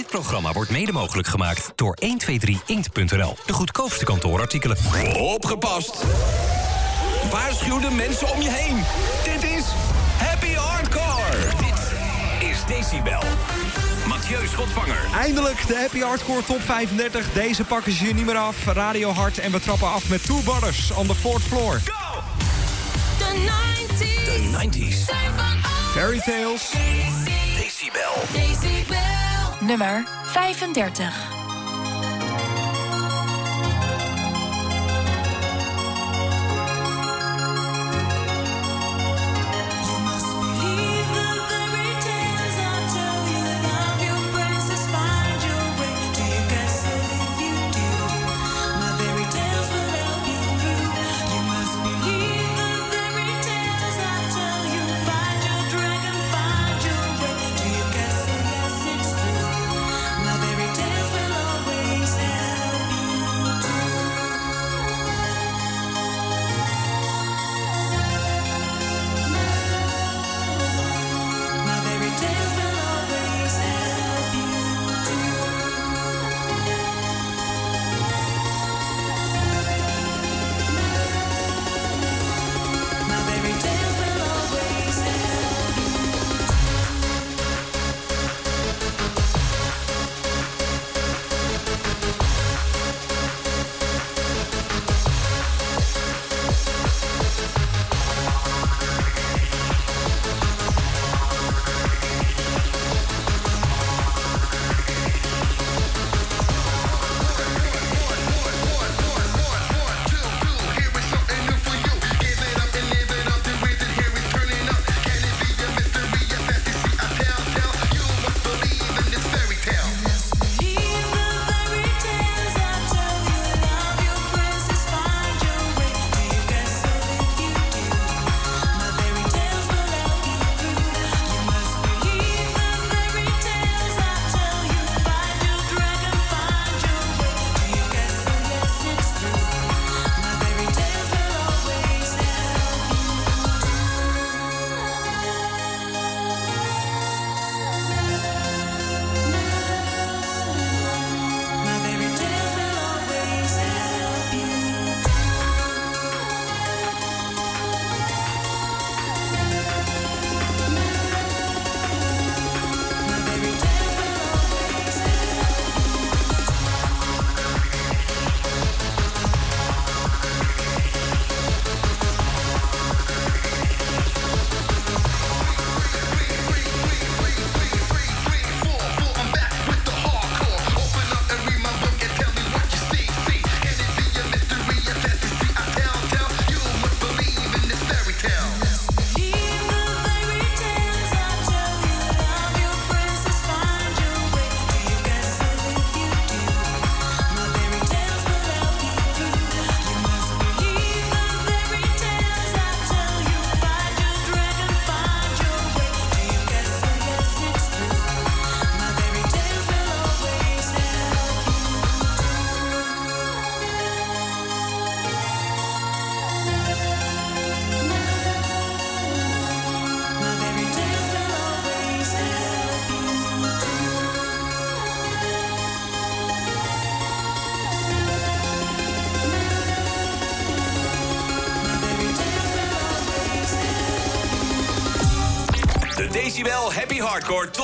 Dit programma wordt mede mogelijk gemaakt door 123inkt.nl. De goedkoopste kantoorartikelen. Opgepast! Waarschuw de mensen om je heen. Dit is Happy Hardcore. Dit is Decibel. Mathieu Schotvanger. Eindelijk de Happy Hardcore Top 35. Deze pakken ze je niet meer af. Radio Hard en we trappen af met Two Brothers on the fourth floor. Go! De 90s. De 90s. Zijn van alles. Fairy Tales. Decibel. Decibel. Nummer 35.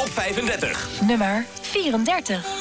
35. Nummer 34.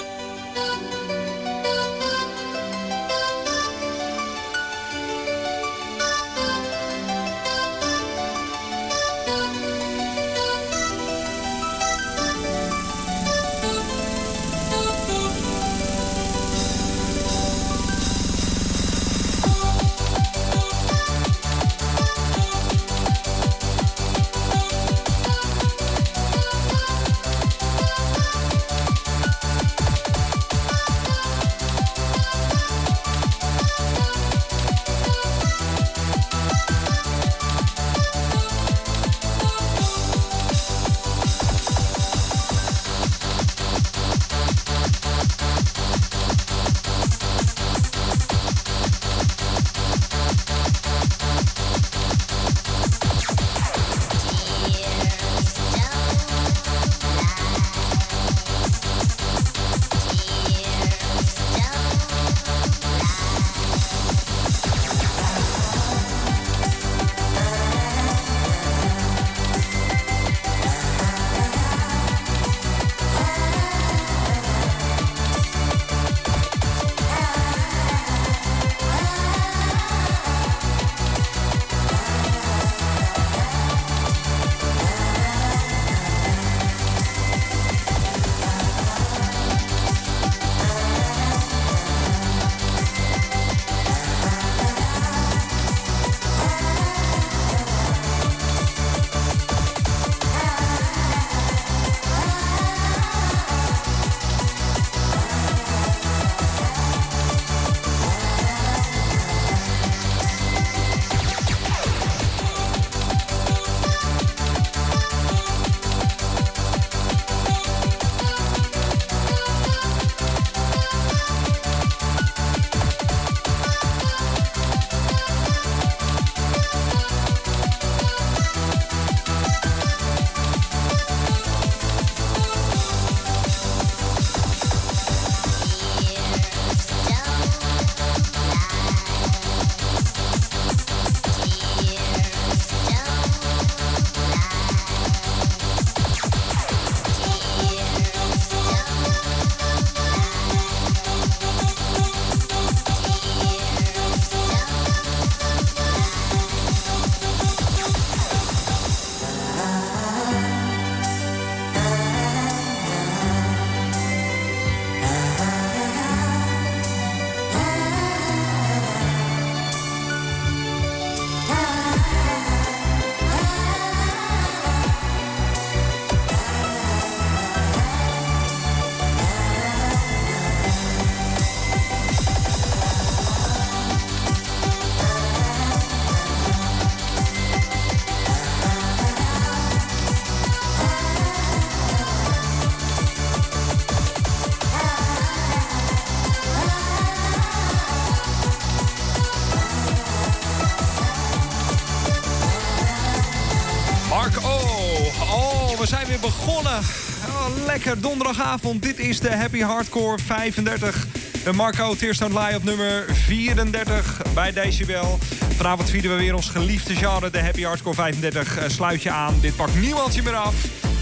Lekker donderdagavond. Dit is de Happy Hardcore 35. De Marco Teerstoot Live op nummer 34 bij Decibel. Vanavond vieren we weer ons geliefde genre, de Happy Hardcore 35. Eh, sluit je aan, dit pakt niemand je meer af.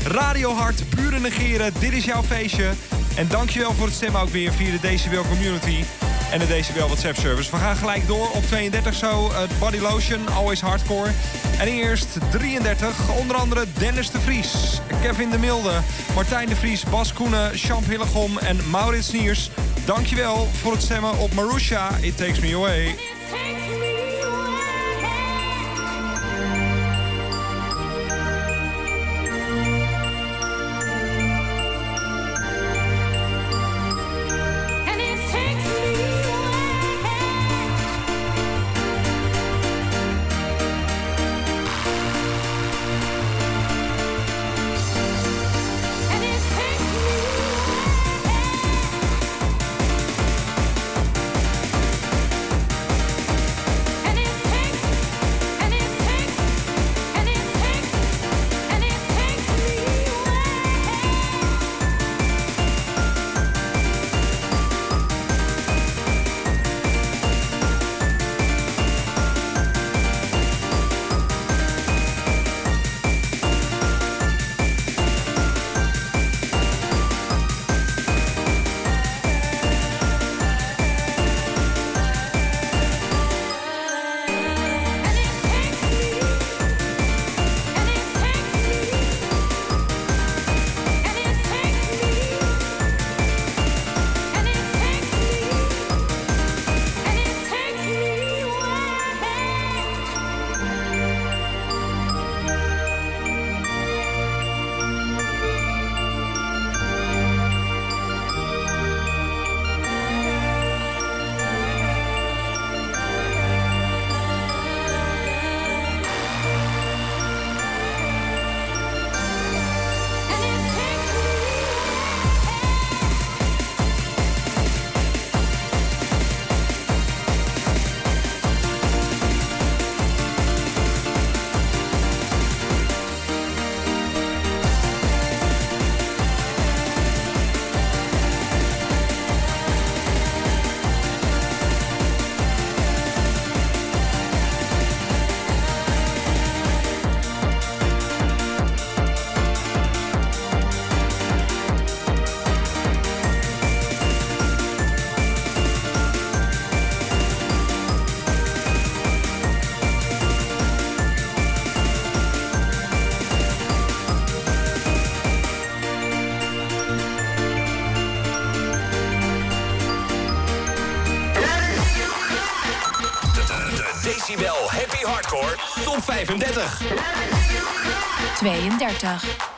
Radio Hard, pure negeren, dit is jouw feestje. En dankjewel voor het stemmen ook weer via de Decibel Community en de Decibel WhatsApp service. We gaan gelijk door op 32 zo. Uh, Body Lotion, Always Hardcore. En eerst 33, onder andere Dennis de Vries, Kevin de Milde, Martijn de Vries, Bas Koenen, Champ Hillegom en Maurits Niers. Dankjewel voor het stemmen op Marusha, It Takes Me Away. Top 35. 32.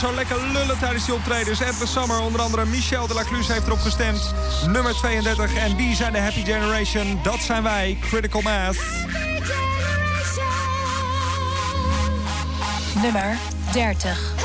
konden zo lekker lullen tijdens die optredens. Edwin Summer, onder andere Michel de la Cluse heeft erop gestemd. Nummer 32. En wie zijn de Happy Generation? Dat zijn wij, Critical Math. Nummer 30.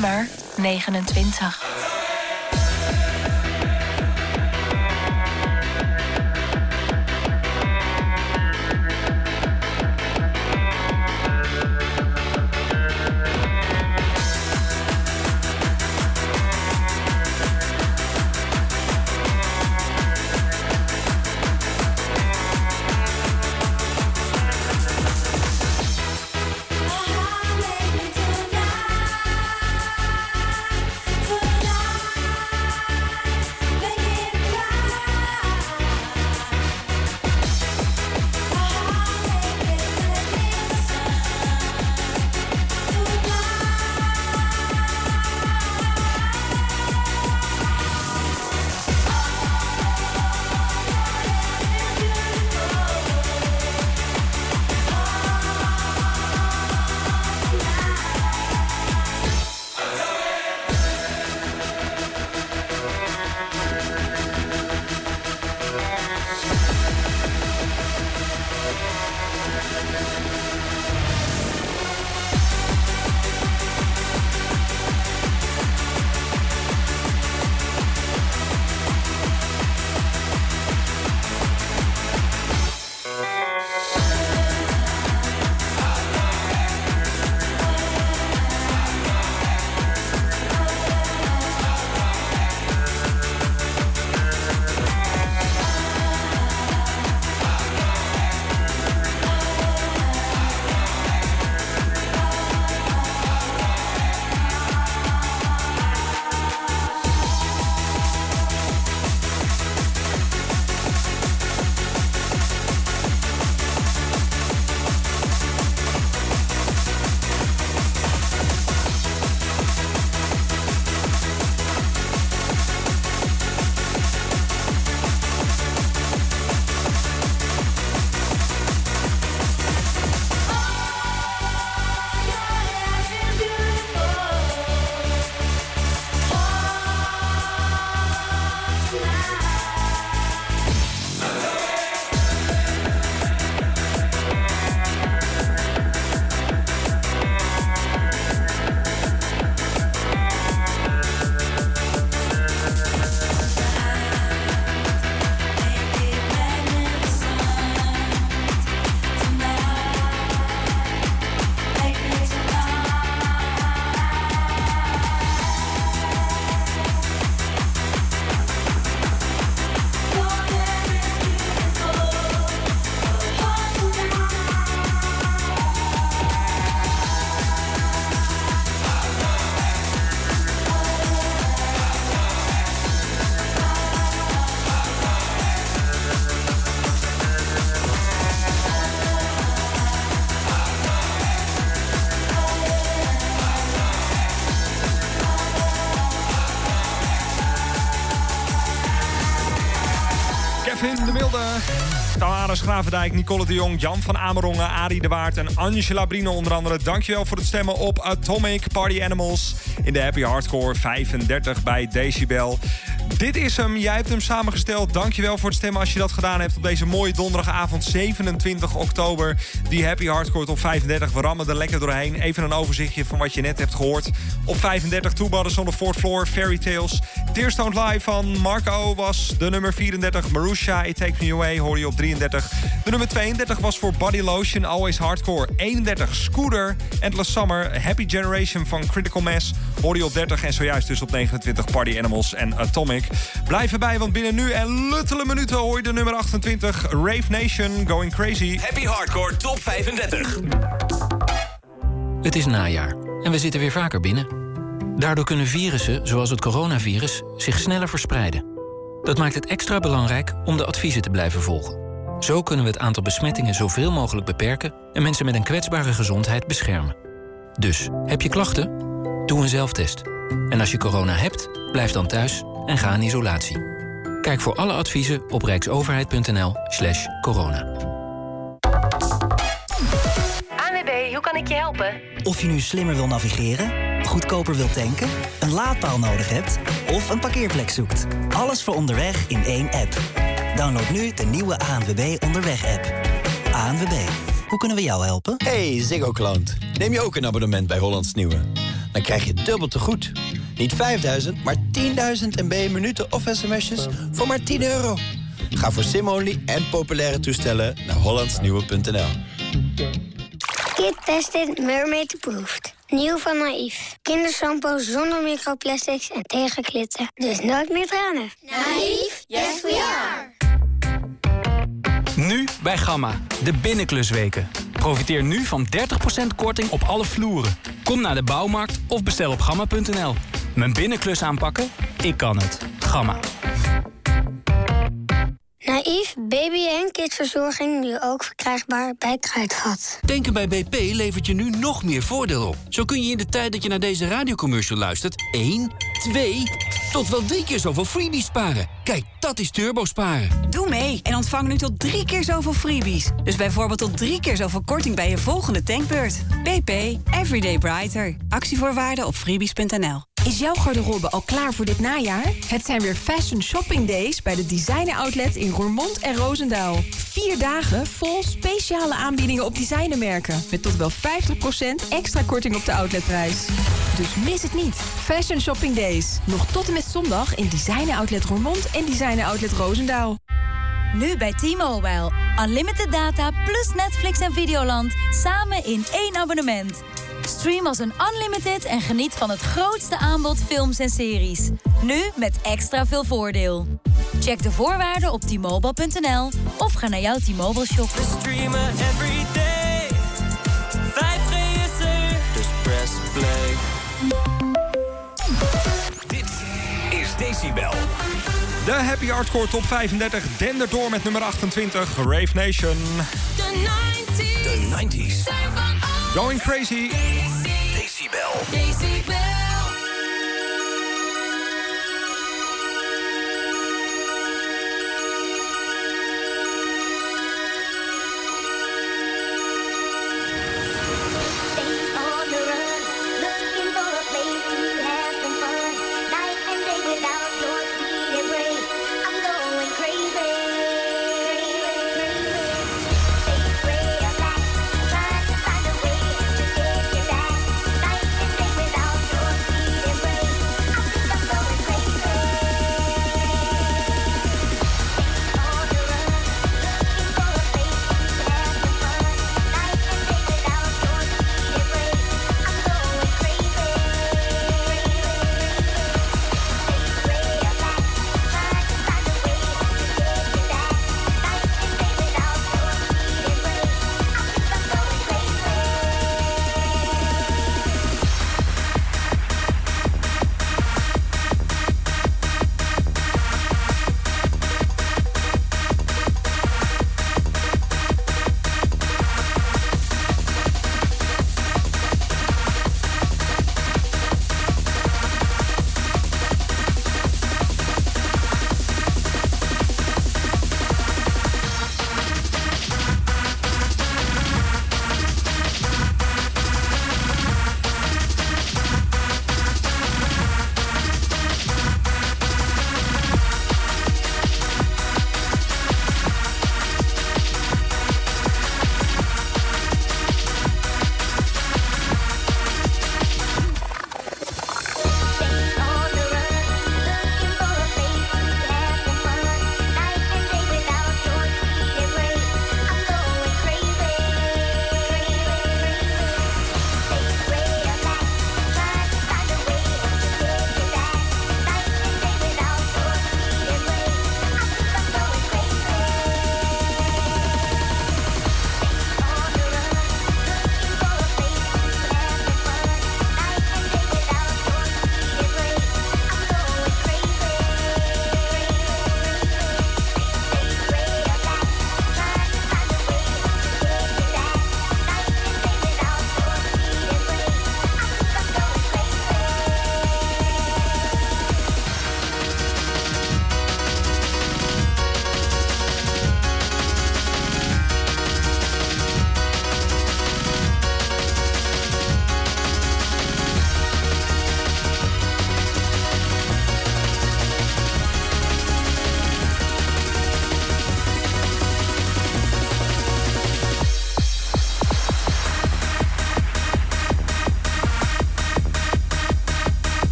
Nummer 29. Gravendijk, Nicole de Jong, Jan van Amerongen, Arie de Waard en Angela Brino onder andere. Dankjewel voor het stemmen op Atomic Party Animals in de Happy Hardcore 35 bij Decibel. Dit is hem. Jij hebt hem samengesteld. Dankjewel voor het stemmen als je dat gedaan hebt op deze mooie donderdagavond 27 oktober. Die Happy Hardcore op 35. We rammen er lekker doorheen. Even een overzichtje van wat je net hebt gehoord. Op 35 Two Brothers on the Fourth Floor, Fairy Tales. Tears Don't Lie van Marco was de nummer 34. Marusha, It Takes Me Away, hoor je op 33. De nummer 32 was voor Body Lotion, Always Hardcore. 31 Scooter, Endless Summer, Happy Generation van Critical Mass, hoor je op 30. En zojuist dus op 29 Party Animals en Atomic. Blijf erbij, want binnen nu en luttele minuten hoor je de nummer 28. Rave Nation, Going Crazy. Happy Hardcore Top 35. Het is najaar en we zitten weer vaker binnen. Daardoor kunnen virussen, zoals het coronavirus, zich sneller verspreiden. Dat maakt het extra belangrijk om de adviezen te blijven volgen. Zo kunnen we het aantal besmettingen zoveel mogelijk beperken... en mensen met een kwetsbare gezondheid beschermen. Dus, heb je klachten? Doe een zelftest. En als je corona hebt, blijf dan thuis en ga in isolatie. Kijk voor alle adviezen op rijksoverheid.nl slash corona. ANWB, hoe kan ik je helpen? Of je nu slimmer wil navigeren, goedkoper wilt tanken, een laadpaal nodig hebt of een parkeerplek zoekt. Alles voor onderweg in één app. Download nu de nieuwe ANWB Onderweg-app. ANWB, hoe kunnen we jou helpen? Hey Ziggo klant, neem je ook een abonnement bij Hollands Nieuwe? Dan krijg je dubbel te goed. Niet 5000, maar 10.000 MB minuten of sms'jes voor maar 10 euro. Ga voor sim-only en populaire toestellen naar hollandsnieuwe.nl. Kid Tested Mermaid Approved. Nieuw van Naïef. Kindershampoo zonder microplastics en tegen glitter. Dus nooit meer tranen. Naïef? Yes, we are. Nu bij Gamma, de binnenklusweken. Profiteer nu van 30% korting op alle vloeren. Kom naar de bouwmarkt of bestel op gamma.nl. Mijn binnenklus aanpakken? Ik kan het. Gamma. Naïef baby- en kidsverzorging nu ook verkrijgbaar bij Kruidvat. Tanken bij BP levert je nu nog meer voordeel op. Zo kun je in de tijd dat je naar deze radiocommercial luistert... 1, 2, tot wel drie keer zoveel freebies sparen. Kijk, dat is turbo sparen. Doe mee en ontvang nu tot drie keer zoveel freebies. Dus bijvoorbeeld tot drie keer zoveel korting bij je volgende tankbeurt. BP, Everyday Brighter. Actievoorwaarden op freebies.nl. Is jouw garderobe al klaar voor dit najaar? Het zijn weer Fashion Shopping Days bij de Designer Outlet in Roermond en Roosendaal. Vier dagen vol speciale aanbiedingen op designermerken. Met tot wel 50% extra korting op de outletprijs. Dus mis het niet. Fashion Shopping Days. Nog tot en met zondag in Designer Outlet Roermond en Designer Outlet Roosendaal. Nu bij T-Mobile. Unlimited data plus Netflix en Videoland. Samen in één abonnement. Stream als een unlimited en geniet van het grootste aanbod films en series. Nu met extra veel voordeel. Check de voorwaarden op t-mobile.nl of ga naar jouw T-Mobile shop. Streamen every day. 5G is er, dus press play. Dit is Decibel. De Happy Hardcore Top 35 dendert door met nummer 28, Rave Nation. De 90s. De 90s. Zijn van all Going Crazy. Decibel. Decibel.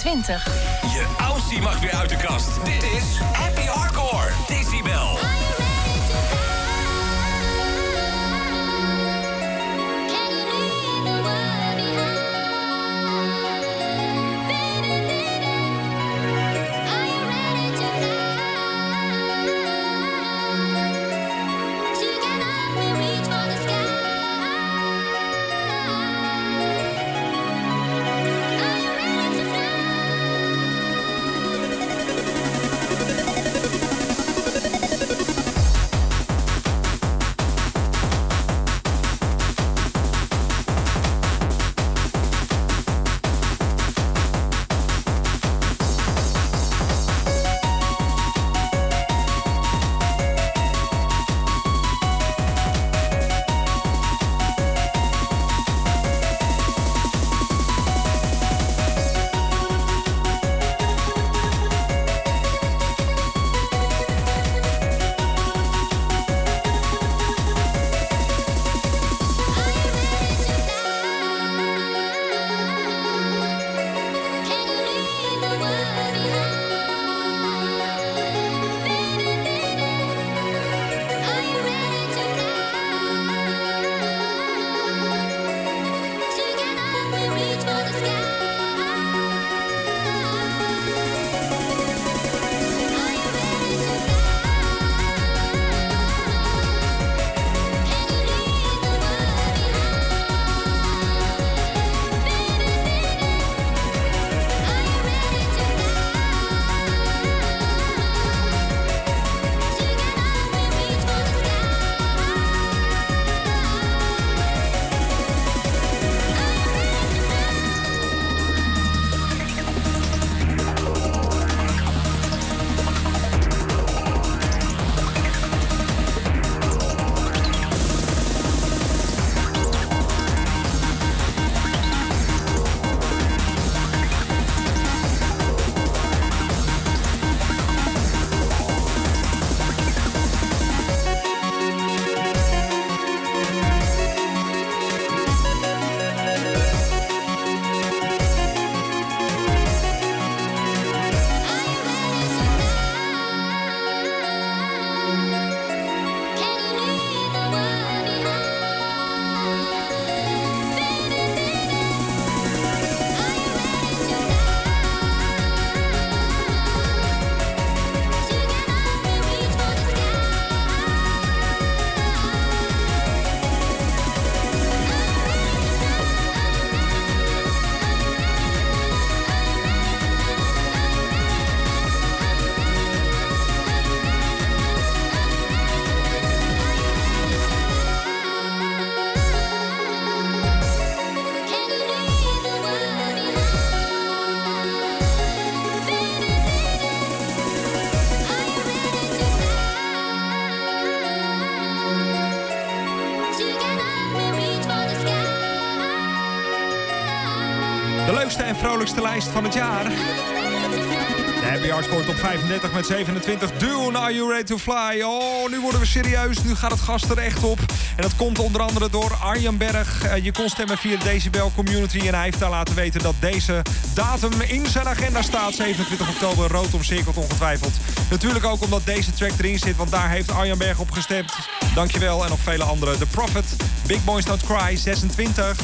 27. Je Aussie mag weer uit de kast. Dit is Happy Hardcore, Decibel. Vrolijkste lijst van het jaar. De Happy Hardcore top 35 met 27. Dune, are you ready to fly? Oh, nu worden we serieus. Nu gaat het gas er echt op. En dat komt onder andere door Arjan Berg. Eh, je kon stemmen via de Decibel Community. En hij heeft daar laten weten dat deze datum in zijn agenda staat. 27 oktober, rood omcirkeld ongetwijfeld. Natuurlijk ook omdat deze track erin zit. Want daar heeft Arjan Berg op gestemd. Dankjewel. En nog vele andere. The Prophet, Big Boys Don't Cry, 26.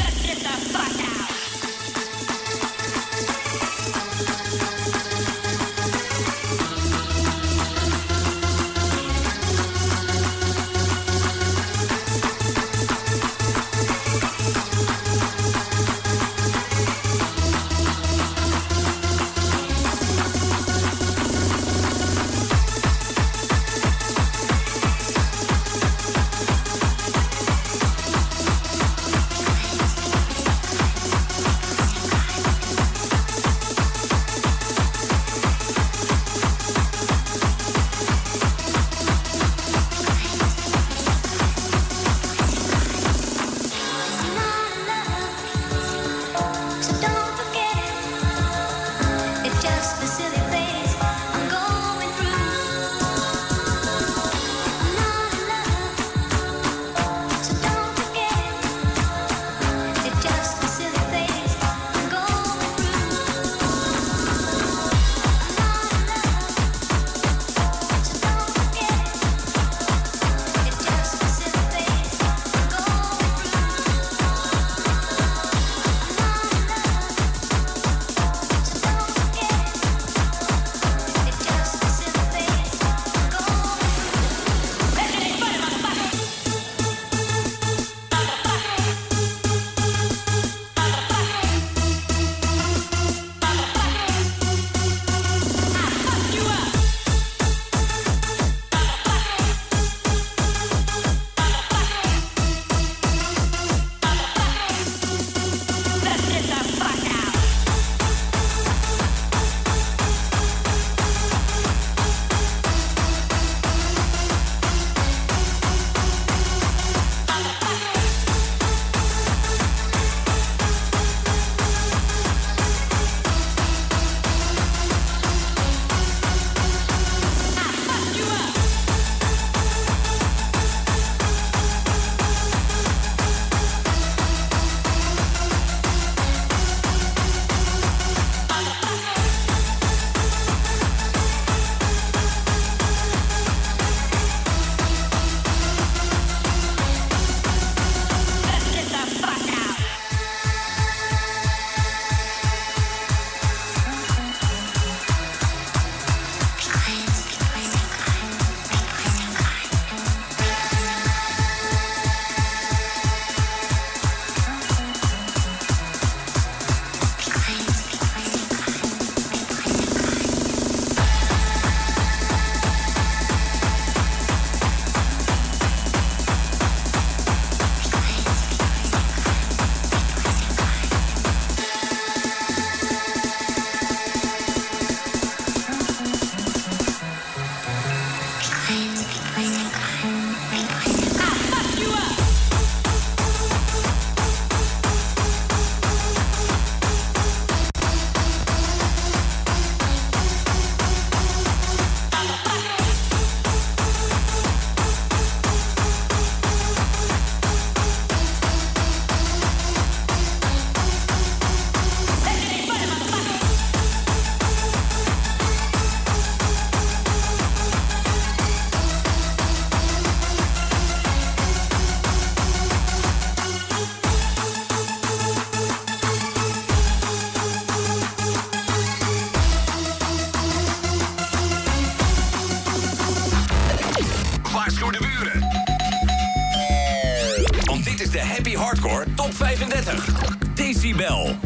Decibel.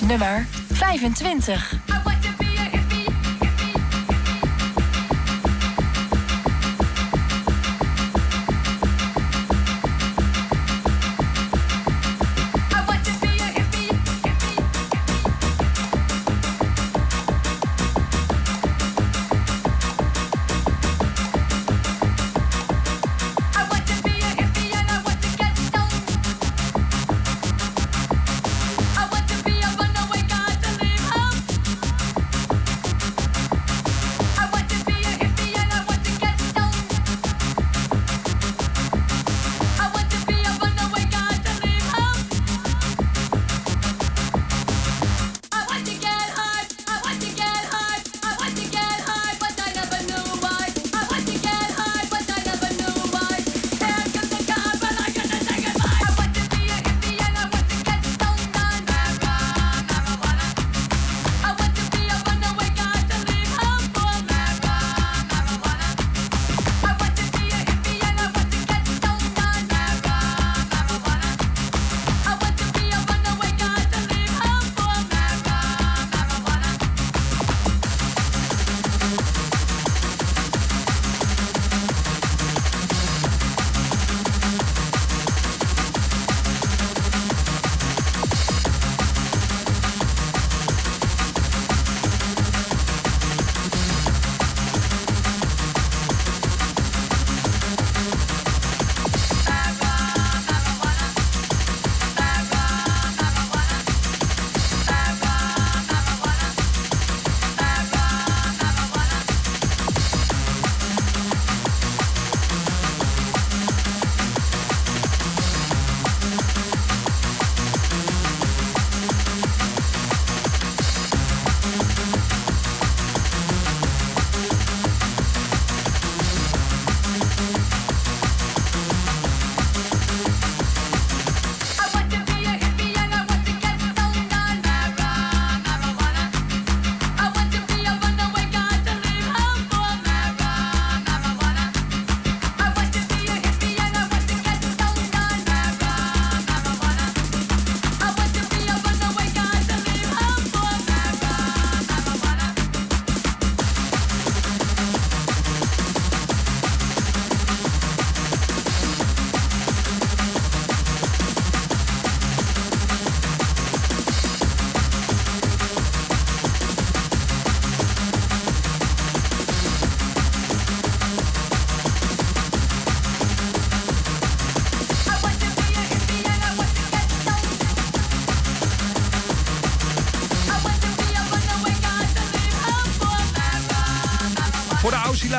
Nummer 25.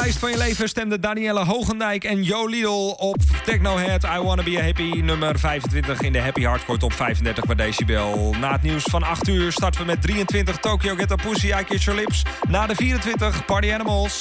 Aussie-lijst van je leven stemden Danielle Hogendijk en Jo Lidl op Technohead I Wanna Be A Happy, nummer 25 in de Happy Hardcore Top 35 bij Decibel. Na het nieuws van 8 uur starten we met 23 Tokyo Ghetto Pussy, I Kiss Your Lips. Na de 24 Party Animals.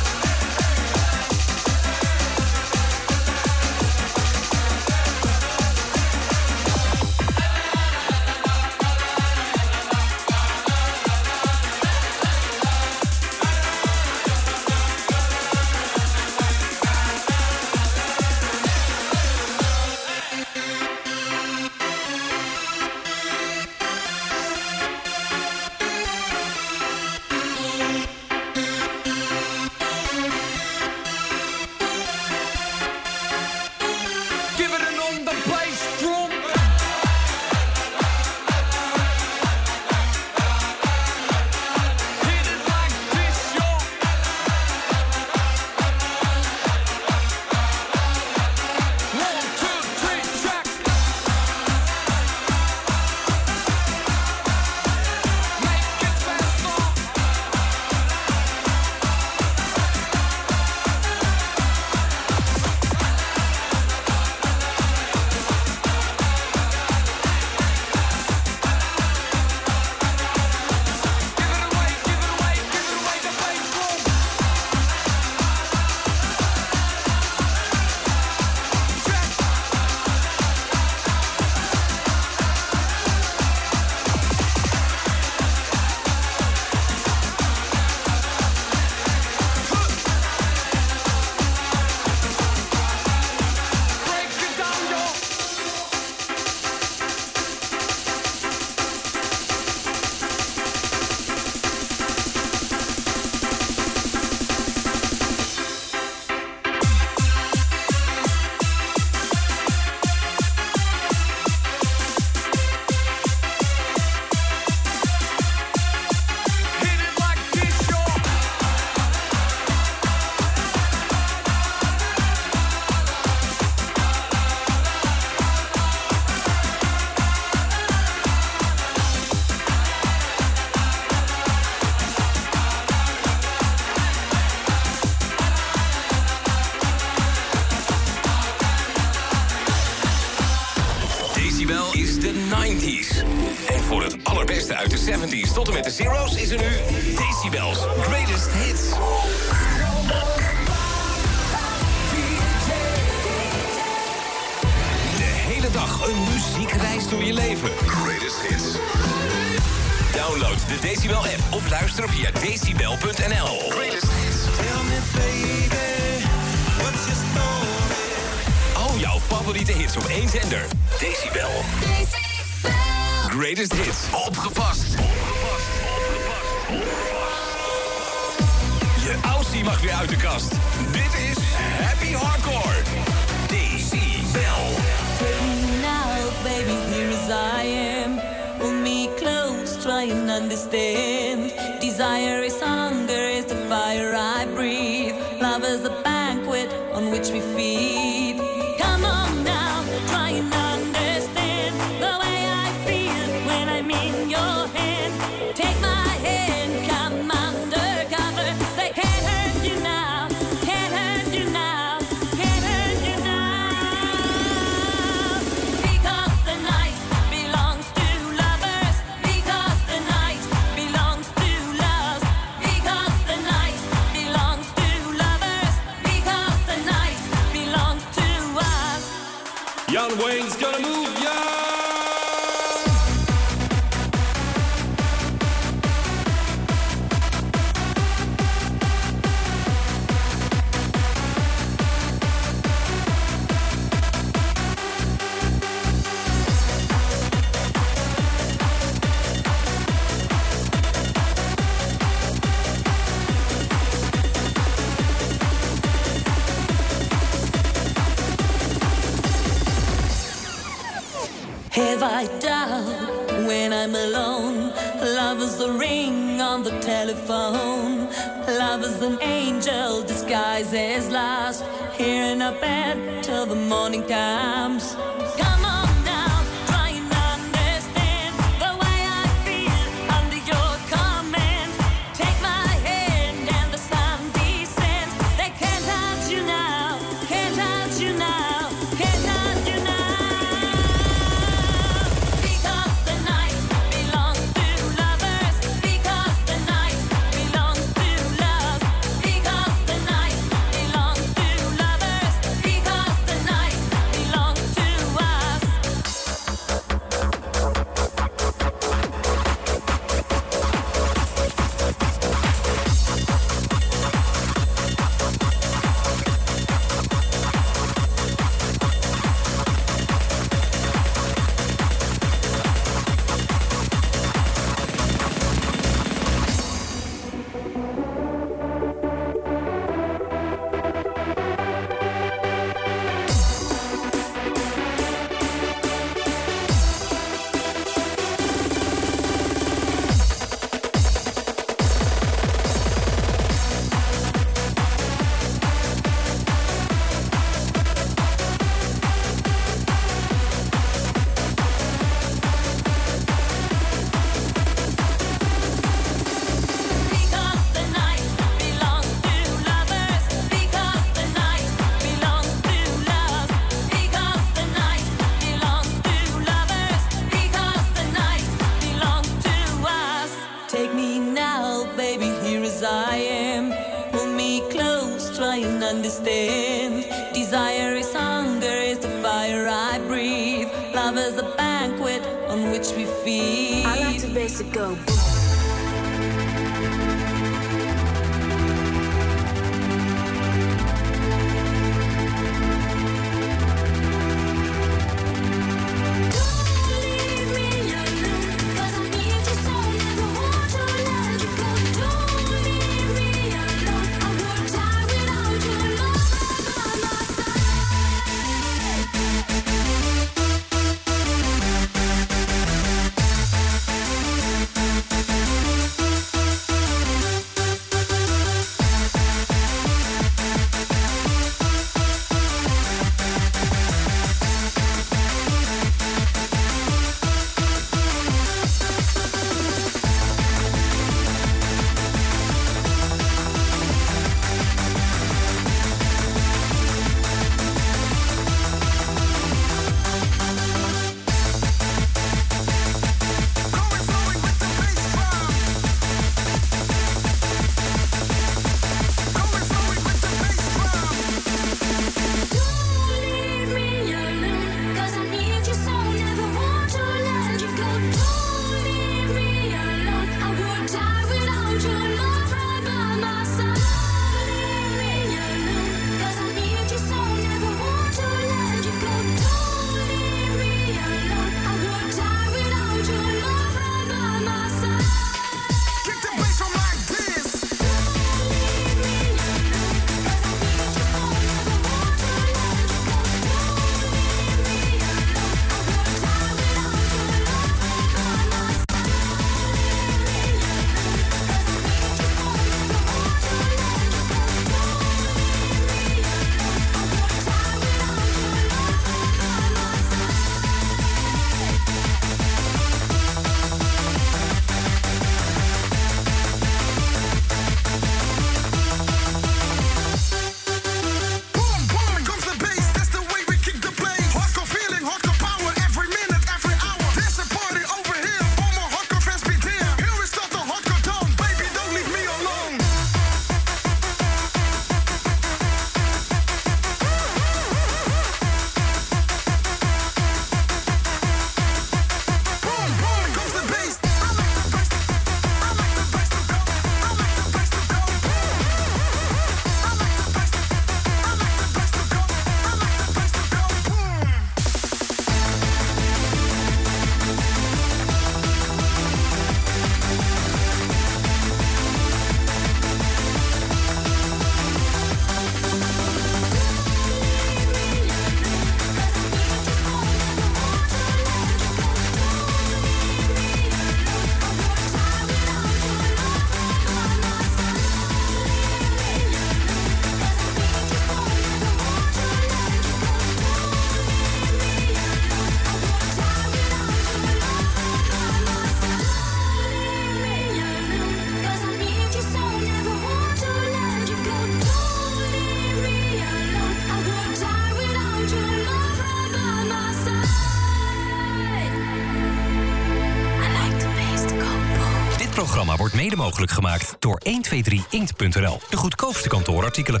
mede mogelijk gemaakt door 123inkt.nl. De goedkoopste kantoorartikelen.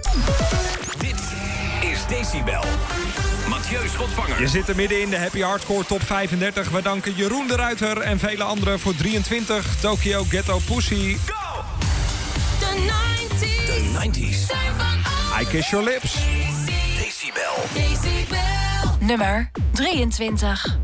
Dit is Decibel. Mathieu Schotvanger. Je zit er midden in de Happy Hardcore Top 35. We danken Jeroen de Ruiter en vele anderen voor 23. Tokyo Ghetto Pussy. Go! The 90s. The 90s. I Kiss Your Lips. Decibel. Decibel. Nummer 23.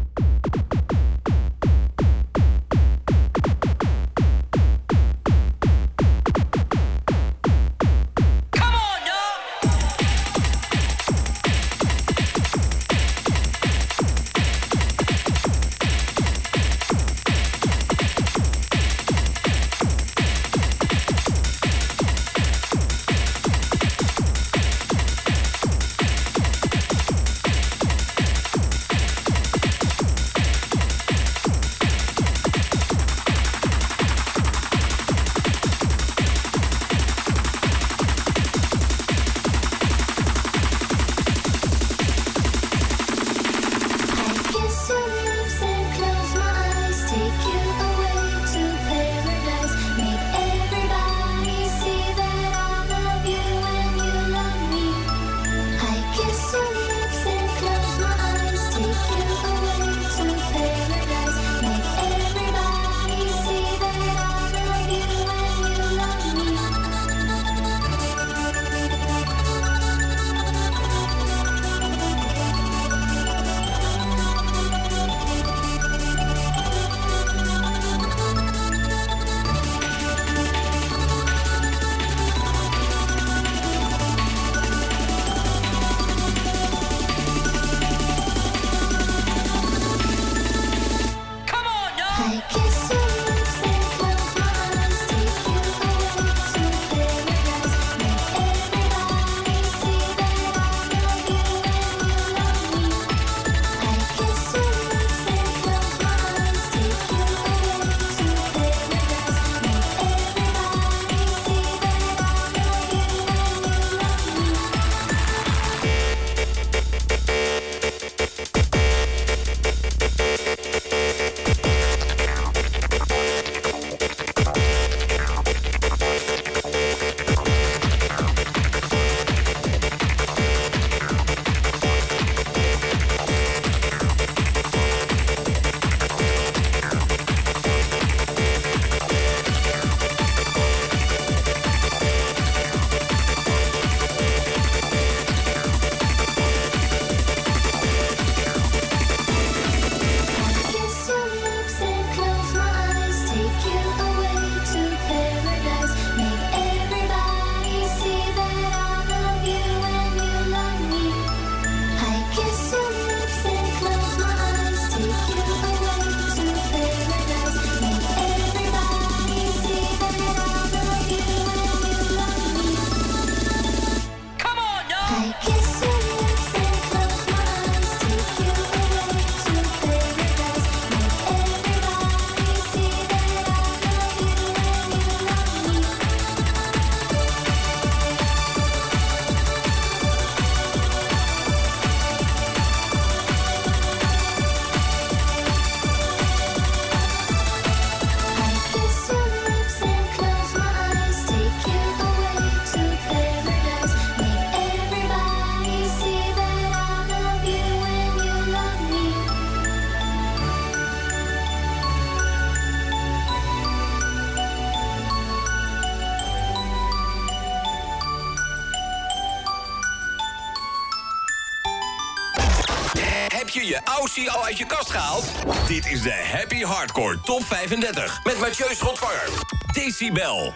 al uit je kast gehaald? Dit is de Happy Hardcore Top 35 met Mathieu Schotvanger. Decibel.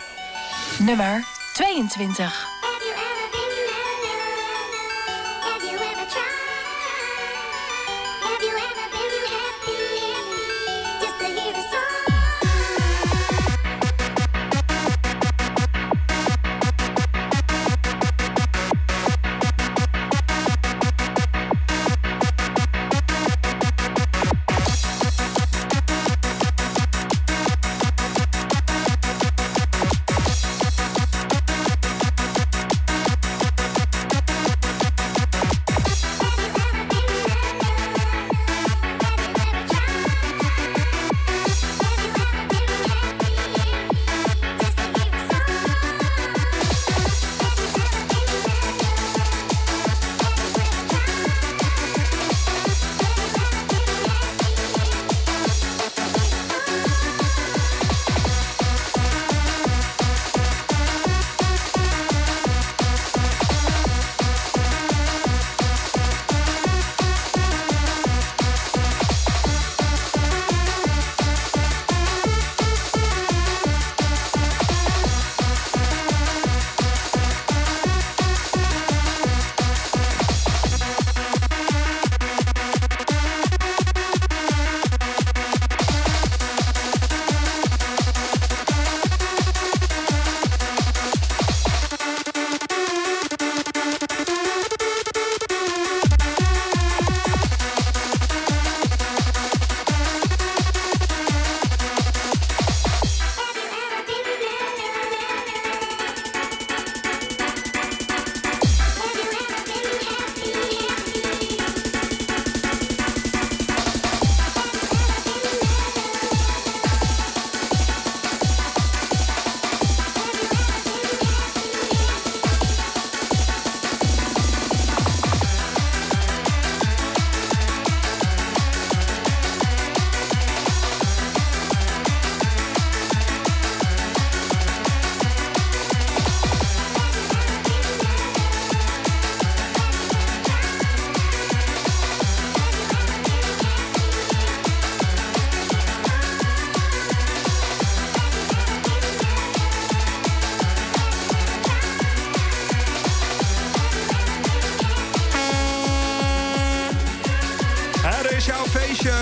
Nummer 22.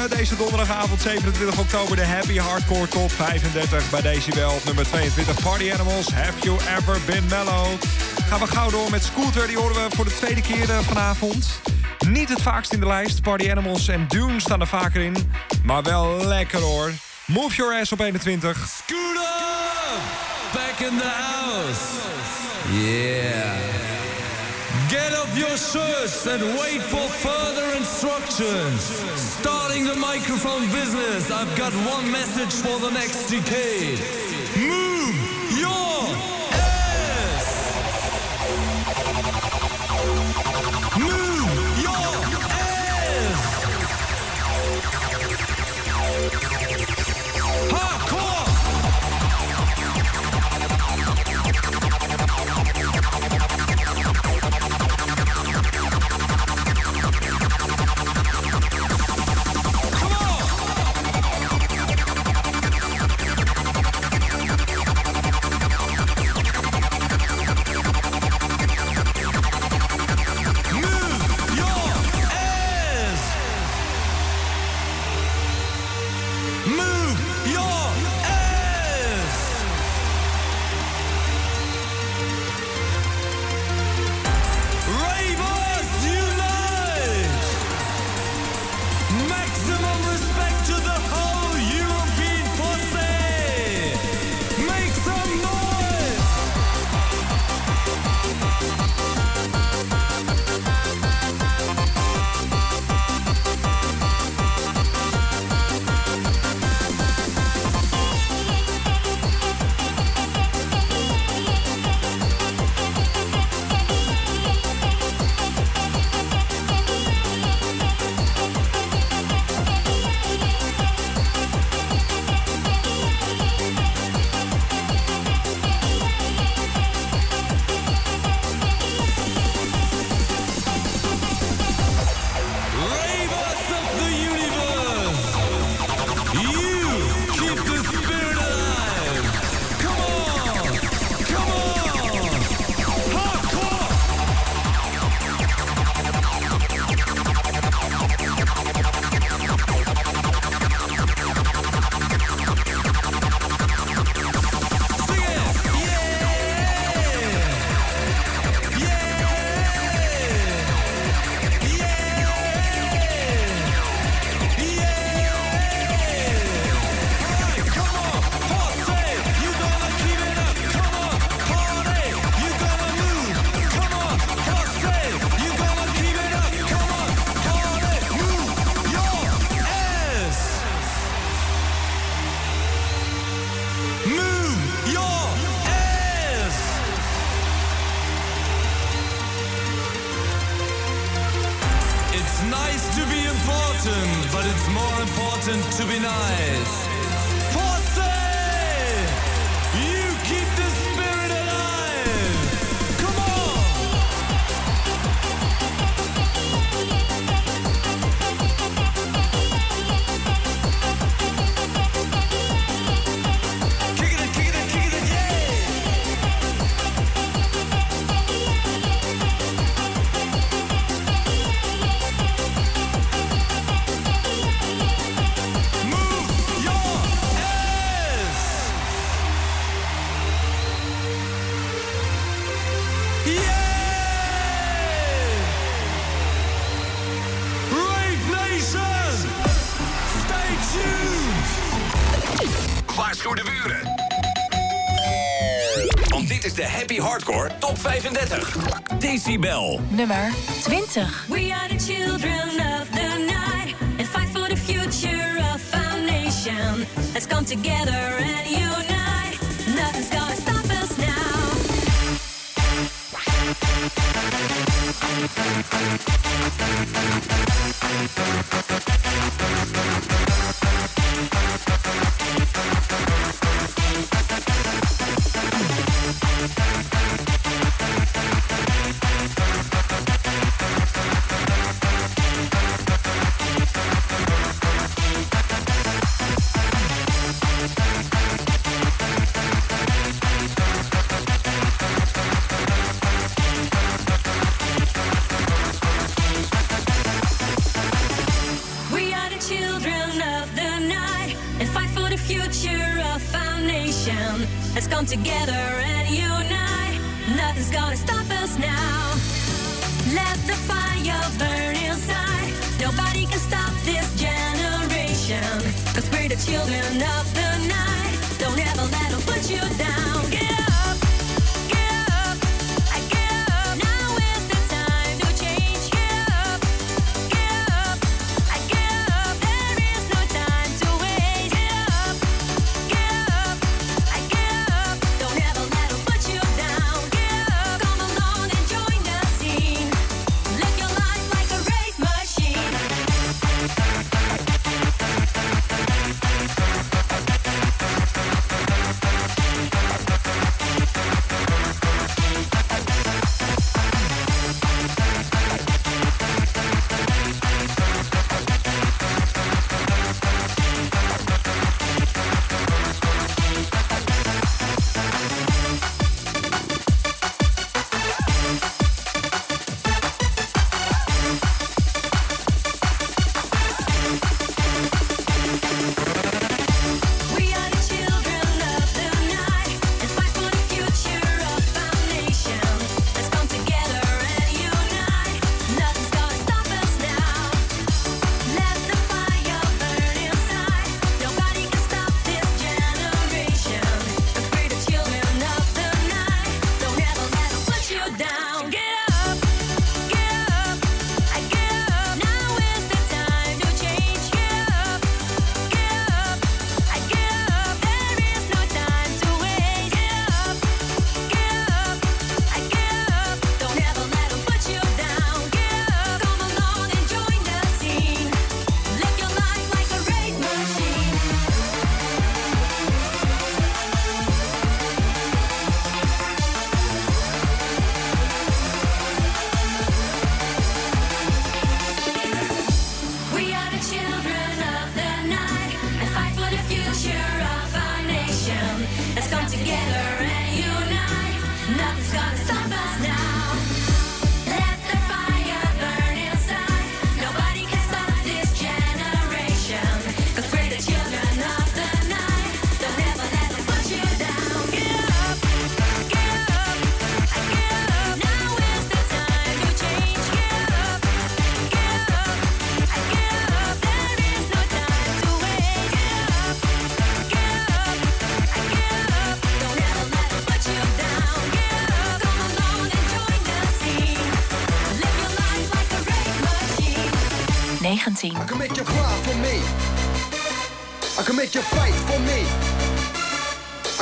Deze donderdagavond 27 oktober de Happy Hardcore Top 35 bij Decibel. Op nummer 22 Party Animals, Have You Ever Been Mellow? Gaan we gauw door met Scooter, die horen we voor de tweede keer eh, vanavond. Niet het vaakst in de lijst, Party Animals en Dune staan er vaker in. Maar wel lekker hoor. Move Your Ass op 21. Scooter! Back in the house. Yeah. Your shirts and wait for further instructions. Starting the microphone business, I've got one message for the next decade. Move Top 35. Decibel. Nummer 20. We are the children of the night and fight for the future of our nation. Let's come together and unite. Nothing's gonna stop us now. future of our nation has come together and unite. Nothing's gonna stop us now. Let the fire burn inside. Nobody can stop this generation. Cause we're the children of the night. Don't ever let them put you down.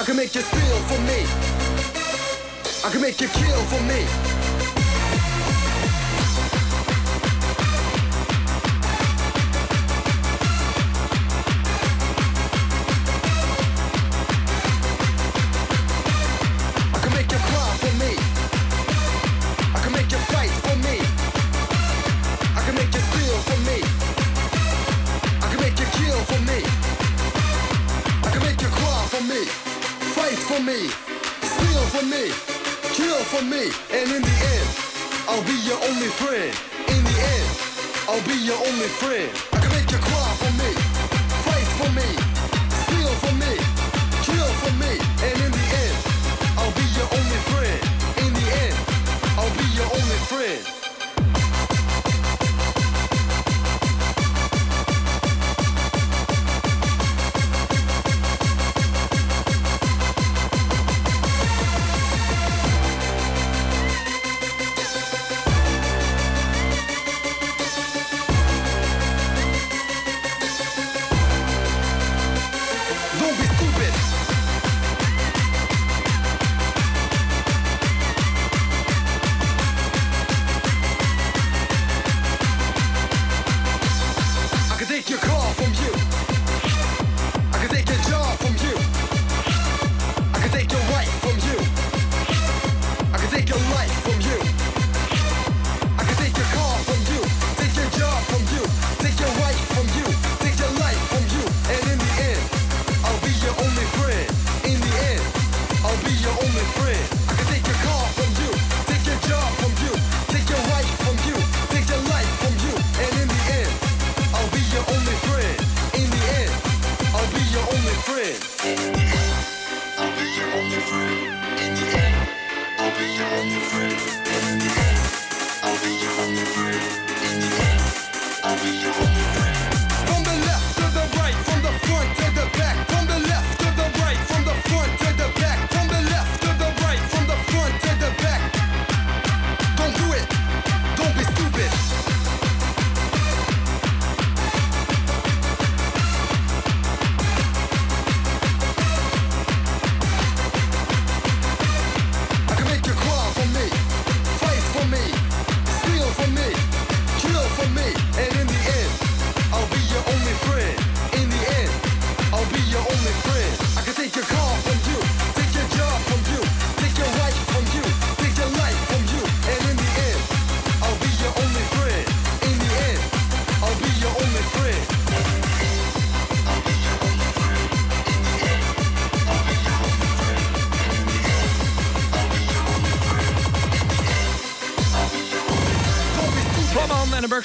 I can make you steal for me. I can make you kill for me.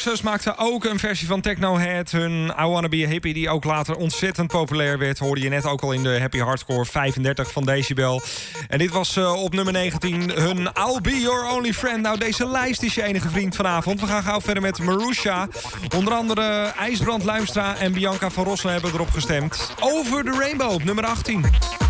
Fluxus maakte ook een versie van Techno Head. Hun I Wanna Be Happy, die ook later ontzettend populair werd. Hoorde je net ook al in de Happy Hardcore 35 van Decibel. En dit was eh, op nummer 19 hun I'll Be Your Only Friend. Nou, deze lijst is je enige vriend vanavond. We gaan gauw verder met Marusha. Onder andere IJsbrand Luimstra en Bianca van Rosselen hebben erop gestemd. Over the Rainbow nummer 18.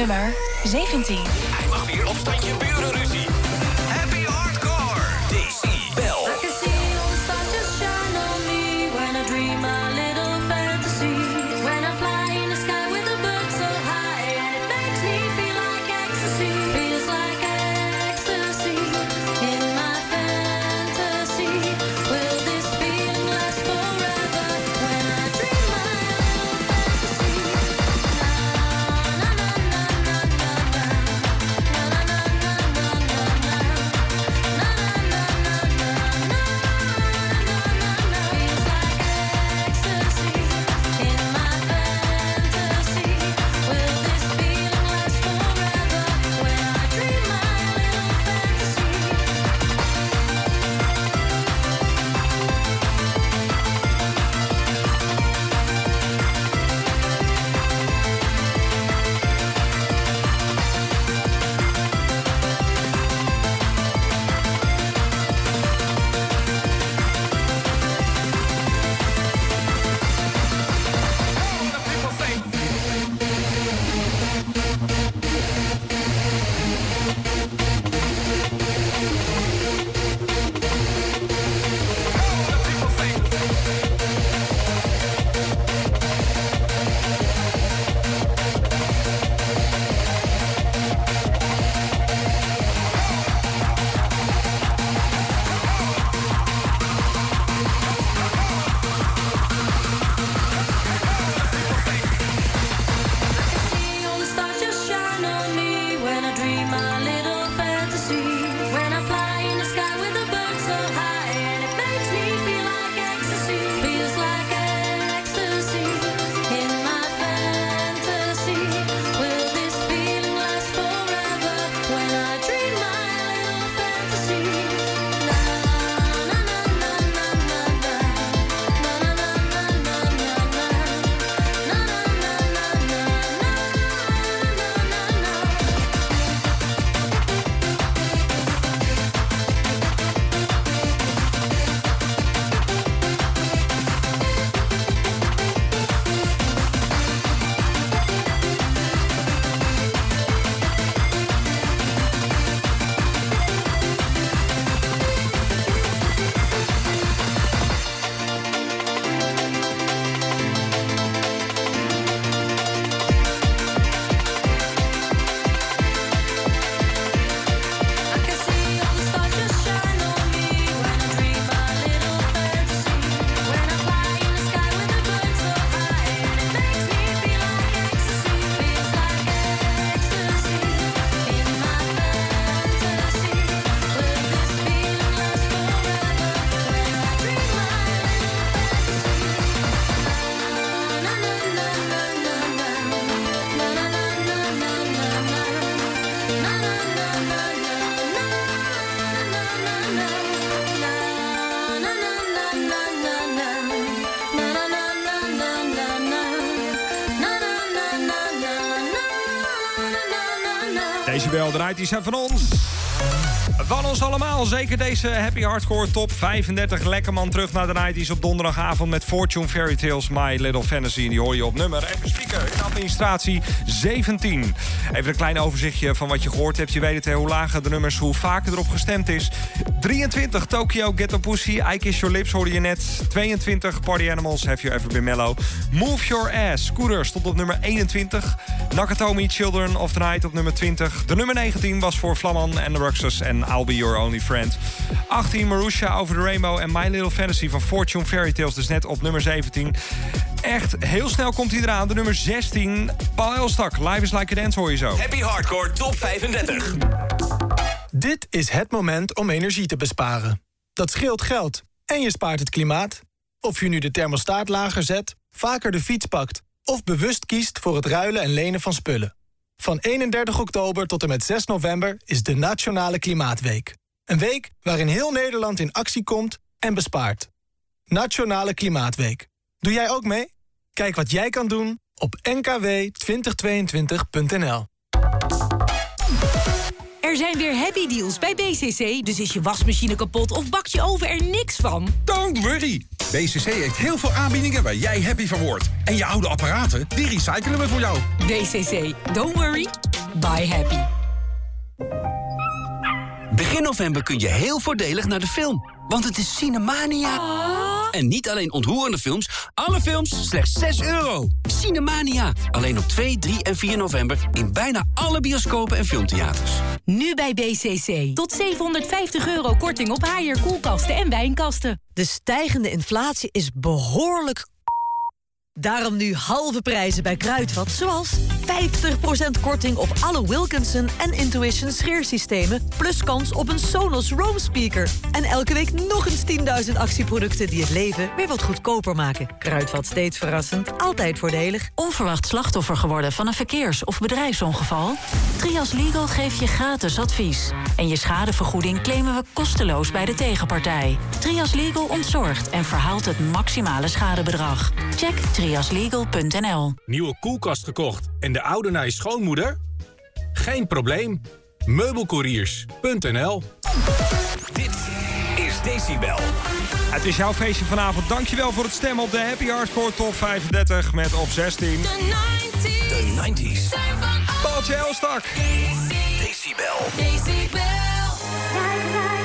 Nummer 17. Zijn van ons. Van ons allemaal, zeker deze Happy Hardcore Top 35. Lekker man terug naar de 90s op donderdagavond met Fortune Fairy Tales My Little Fantasy. En die hoor je op nummer, even spieken, in administratie 17. Even een klein overzichtje van wat je gehoord hebt. Je weet het, hoe lager de nummers, hoe vaker erop gestemd is. 23, Tokyo Ghetto Pussy, I Kiss Your Lips hoorde je net. 22, Party Animals, Have You Ever Been Mellow. Move Your Ass, Scooter stond op nummer 21. Nakatomi, Children of the Night op nummer 20. De nummer 19 was voor Flamman en de Ruxus en I'll Be Your Only Friend. 18, Marusha Over the Rainbow en My Little Fantasy van Fortune Fairy Tales. Dus net op nummer 17. Echt, heel snel komt hij eraan. De nummer 16, Paul Elstak. Live is Like a Dance hoor je zo. Happy Hardcore Top 35. Dit is het moment om energie te besparen. Dat scheelt geld en je spaart het klimaat. Of je nu de thermostaat lager zet, vaker de fiets pakt... of bewust kiest voor het ruilen en lenen van spullen. Van 31 oktober tot en met 6 november is de Nationale Klimaatweek. Een week waarin heel Nederland in actie komt en bespaart. Nationale Klimaatweek. Doe jij ook mee? Kijk wat jij kan doen op nkw2022.nl. Er zijn weer happy deals bij BCC, dus is je wasmachine kapot of bak je oven er niks van? Don't worry! BCC heeft heel veel aanbiedingen waar jij happy van wordt. En je oude apparaten, die recyclen we voor jou. DCC, don't worry, buy happy. Begin november kun je heel voordelig naar de film. Want het is Cinemania. En niet alleen ontroerende films, alle films slechts 6 euro. Cinemania. Alleen op 2, 3 en 4 november in bijna alle bioscopen en filmtheaters. Nu bij BCC. Tot 750 euro korting op haaier, koelkasten en wijnkasten. De stijgende inflatie is behoorlijk Daarom nu halve prijzen bij Kruidvat, zoals 50% korting op alle Wilkinson en Intuition scheersystemen... plus kans op een Sonos Roam speaker. En elke week nog eens 10.000 actieproducten die het leven weer wat goedkoper maken. Kruidvat steeds verrassend, altijd voordelig. Onverwacht slachtoffer geworden van een verkeers- of bedrijfsongeval? Trias Legal geeft je gratis advies. En je schadevergoeding claimen we kosteloos bij de tegenpartij. Trias Legal ontzorgt en verhaalt het maximale schadebedrag. Check triaslegal.nl Nieuwe koelkast gekocht en de oude naar je schoonmoeder? Geen probleem. Meubelcouriers.nl Dit is Decibel. Het is jouw feestje vanavond. Dankjewel voor het stemmen op de Happy Hardcore Top 35 met op 16. De 90s. Paultje Elstak. Decibel. Nummer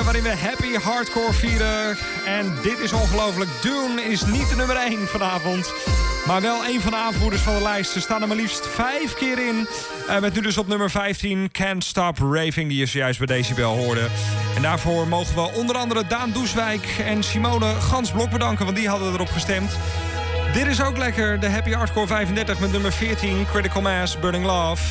waarin we happy hardcore vieren. En dit is ongelooflijk. Dune is niet de nummer 1 vanavond. Maar wel een van de aanvoerders van de lijst. Ze staan er maar liefst vijf keer in. Eh, met nu dus op nummer 15 Can't Stop Raving, die je zojuist bij Decibel hoorde. En daarvoor mogen we onder andere Daan Doeswijk en Simone Gansblok bedanken, want die hadden erop gestemd. Dit is ook lekker, de Happy Hardcore 35 met nummer 14 Critical Mass burning love.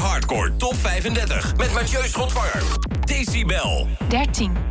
Hardcore Top 35 met Mathieu Schotvanger. Decibel. 13.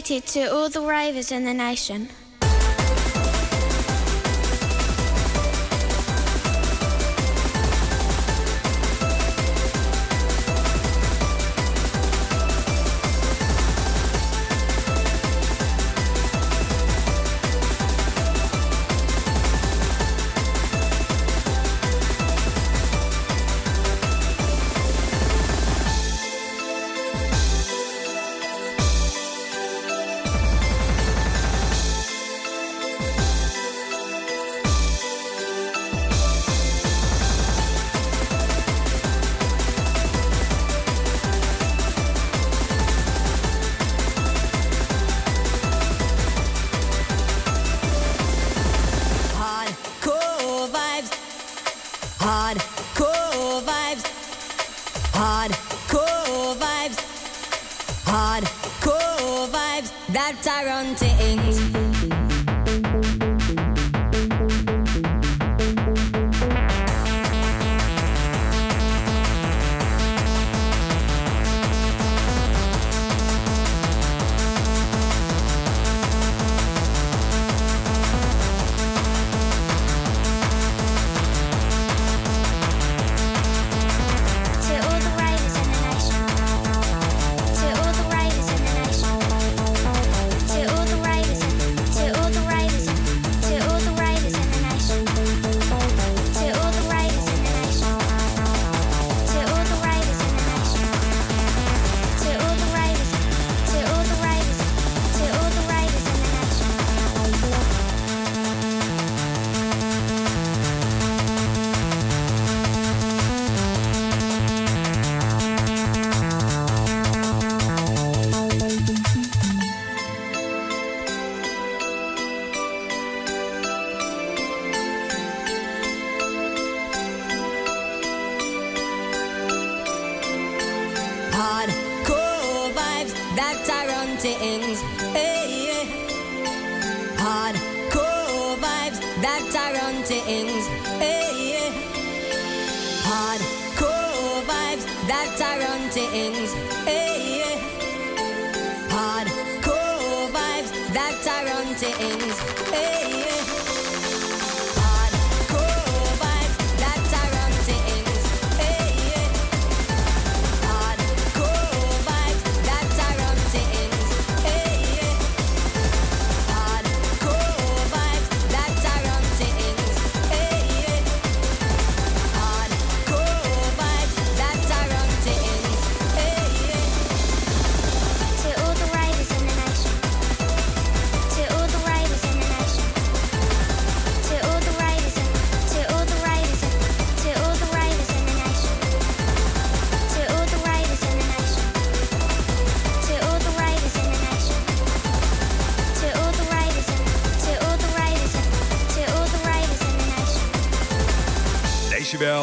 to all the ravers in the nation. Hardcore vibes that Tyrone things.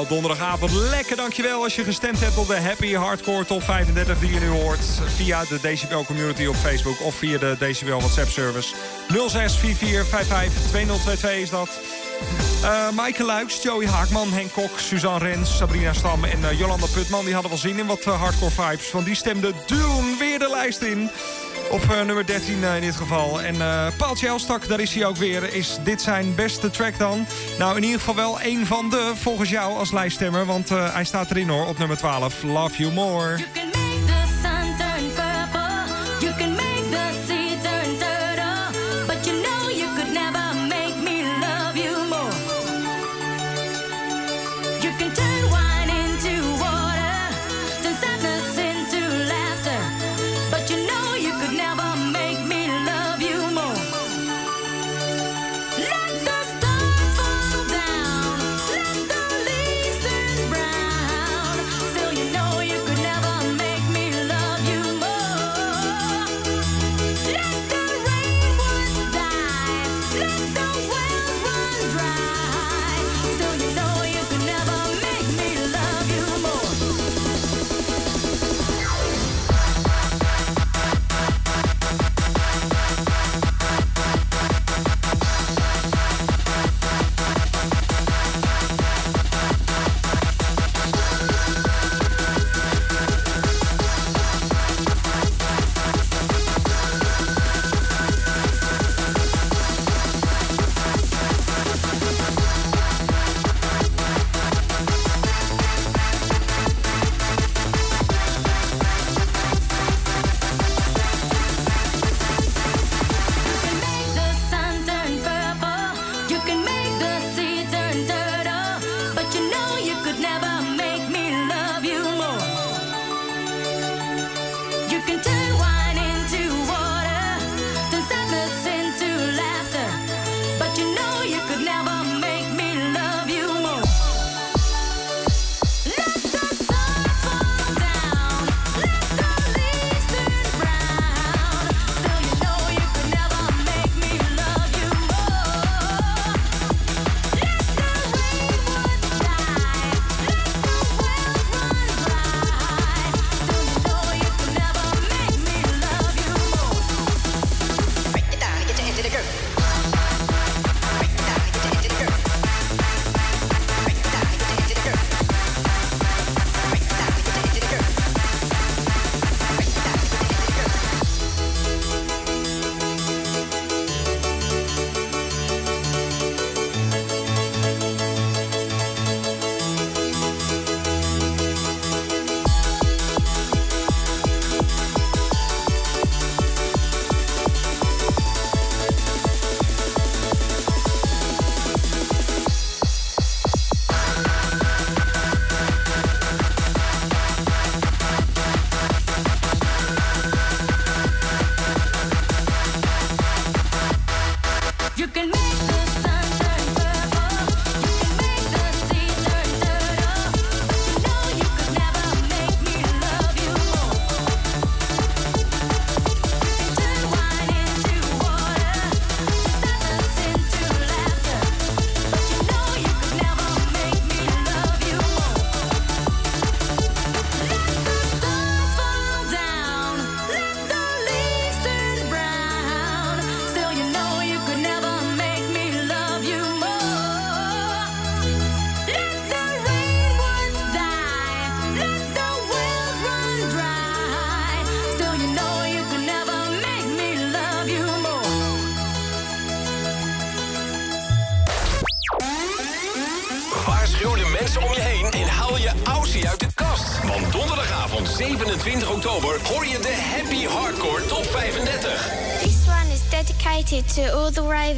donderdagavond. Lekker dankjewel als je gestemd hebt op de Happy Hardcore Top 35 die je nu hoort. Via de Decibel Community op Facebook of via de Decibel WhatsApp service. 0644552022 is dat. Uh, Maaike Luiks, Joey Haakman, Henk Kok, Suzanne Rens, Sabrina Stam en eh, Jolanda Putman... die hadden wel zin in wat eh, hardcore vibes, want die stemden Doen weer de lijst in... Op eh, nummer 13 eh, in dit geval. En eh, uh, Paul stak daar is hij ook weer. Is dit zijn beste track dan? Nou, in ieder geval wel een van de, volgens jou als lijststemmer. Want hij staat erin hoor, op nummer 12. Love You More.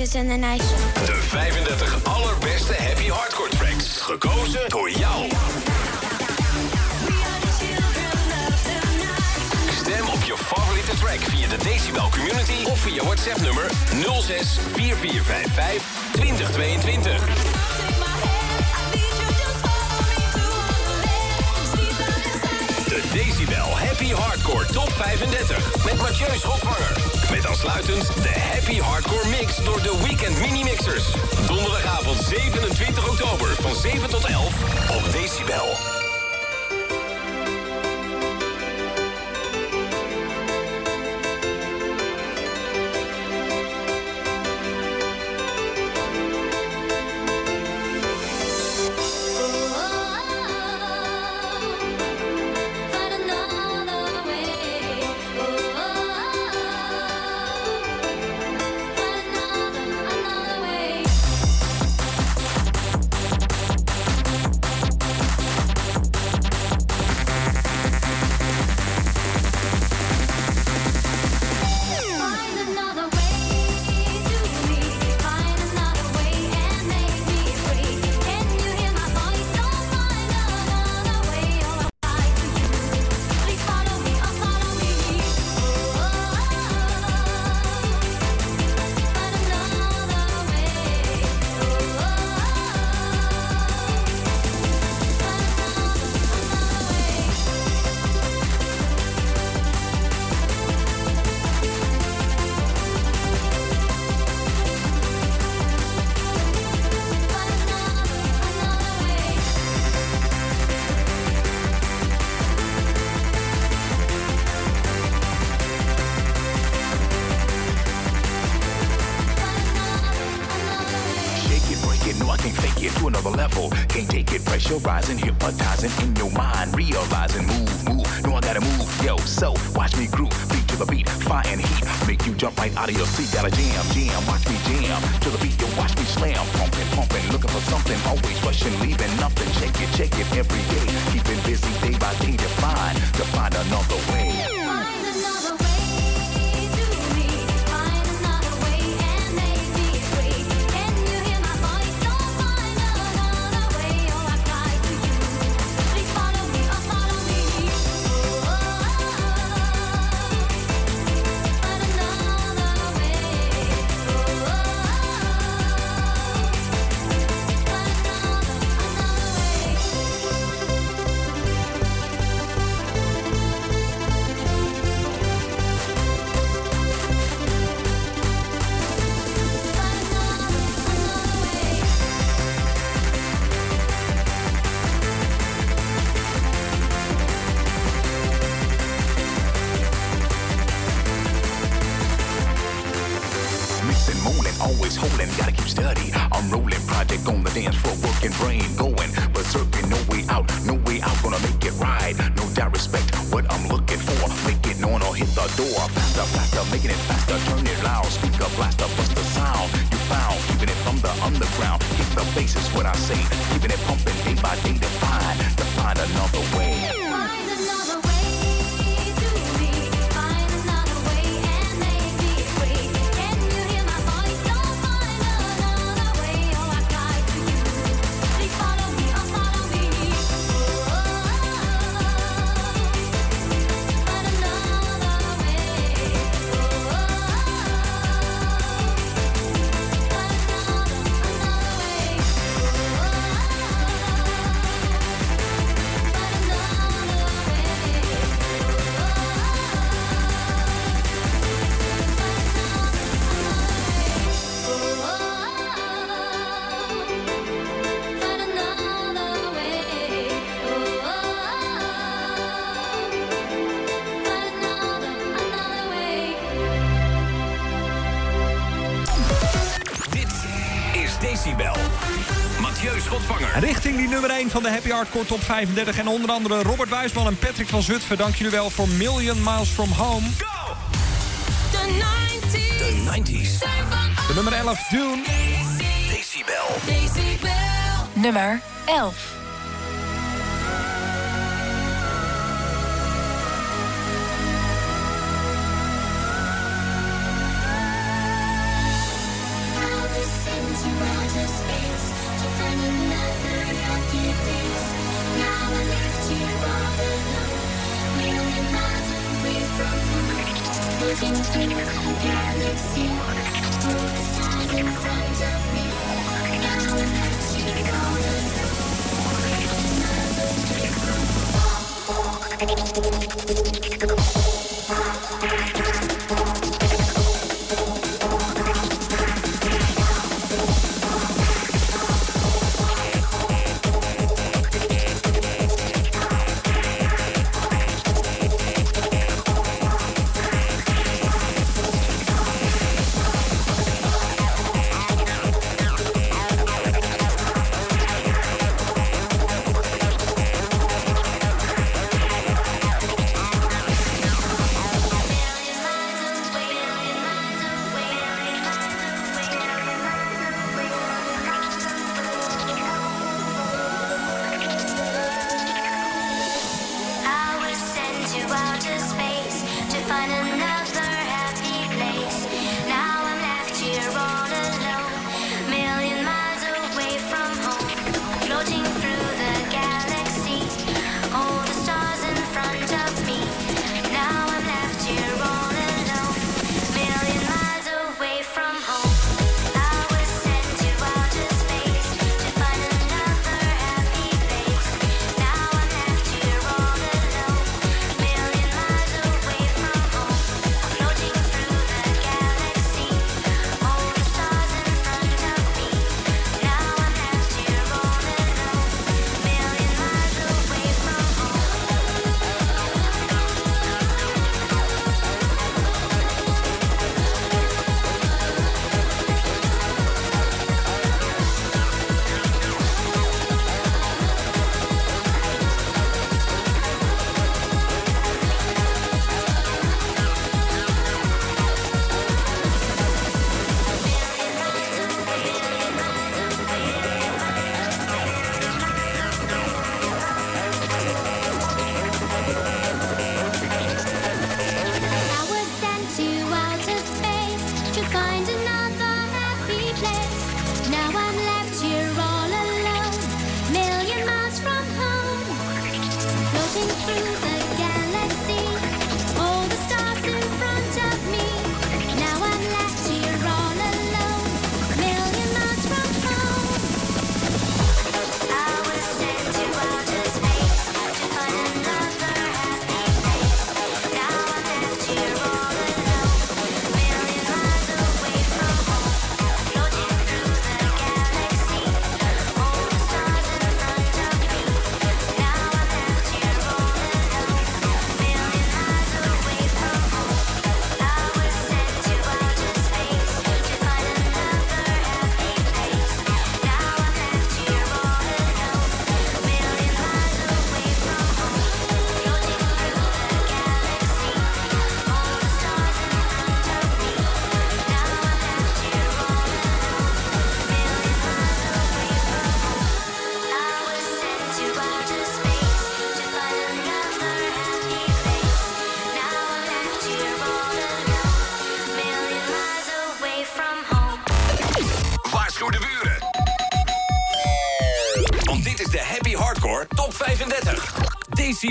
De 35 allerbeste happy hardcore tracks. Gekozen door jou. Stem op je favoriete track via de Decibel Community of via WhatsApp nummer 06 4455 2022. Decibel Happy Hardcore Top 35 met Mathieu Schotwanger. Met aansluitend de Happy Hardcore Mix door de Weekend Mini Mixers. Donderdagavond 27 oktober van 7 tot 11 op Decibel. door. Faster, faster, making it faster, turn it loud, speaker blaster, bust the sound you found, keeping it from the underground, keep the bass is what I say, keeping it pumping day by day. hardcore top 35. En onder andere Robert Wijsman en Patrick van Zutphen. Dank jullie wel voor Million Miles From Home. Go! The 90s. The 90s. De nummer 11, Dune. Decibel. Decibel. Nummer 11.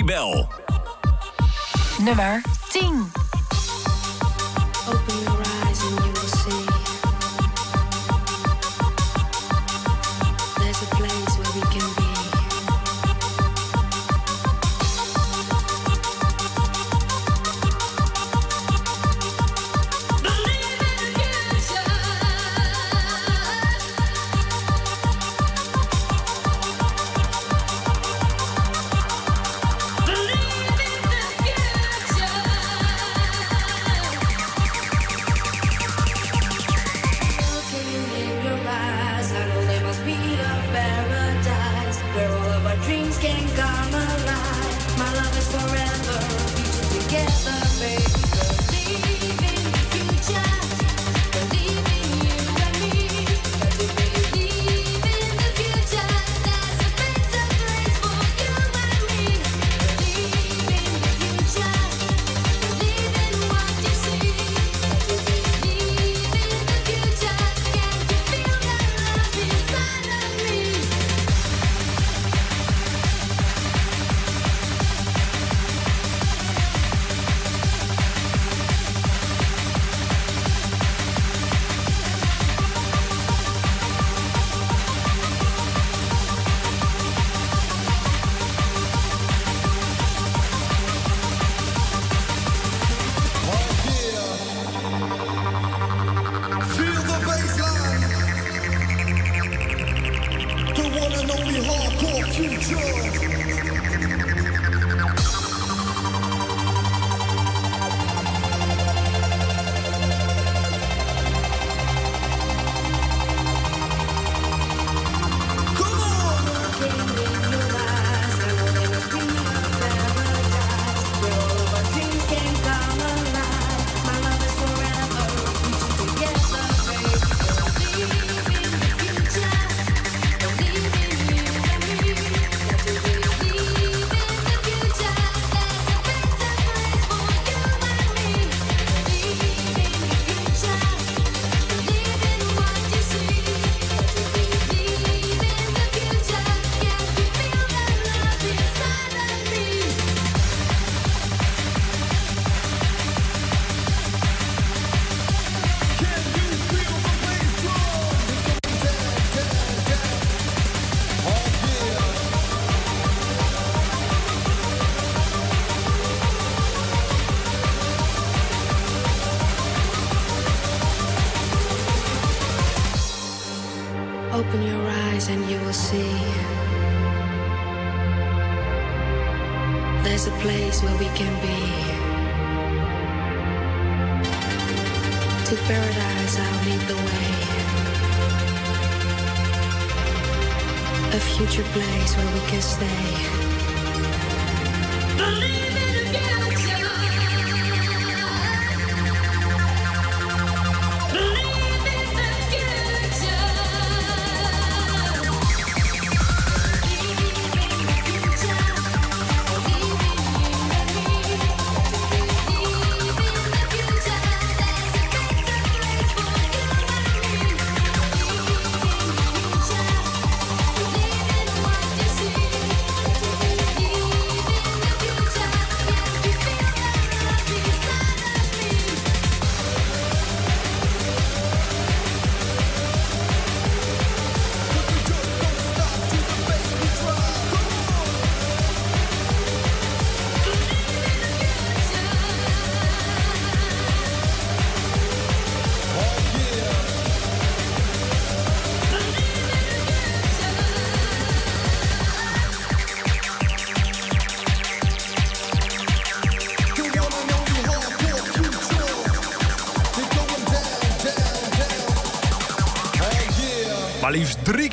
Decibel. Nummer 10.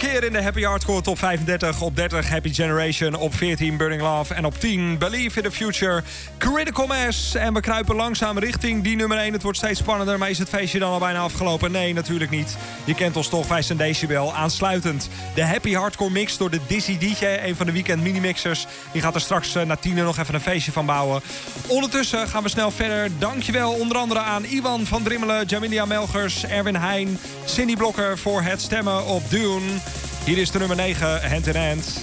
Keer in de Happy Hardcore Top 35. Op 30 Happy Generation. Op 14 Burning Love. En op 10 Believe in the Future. Critical Mass. En we kruipen langzaam richting die nummer 1. Het wordt steeds spannender. Maar is het feestje dan al bijna afgelopen? Nee, natuurlijk niet. Je kent ons toch. Wij zijn Decibel. Aansluitend de Happy Hardcore Mix door de Dizzy DJ. Een van de weekend minimixers. Die gaat er straks eh, na tien nog even een feestje van bouwen. Ondertussen gaan we snel verder. Dankjewel onder andere aan Iwan van Drimmelen, Jamilia Melgers, Erwin Heijn, Cindy Blokker voor het stemmen op Dune. Hier is de nummer 9, Hand in Hand.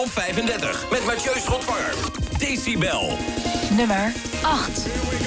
top 35 met Mathieu Schotvanger. Decibel. Nummer 8.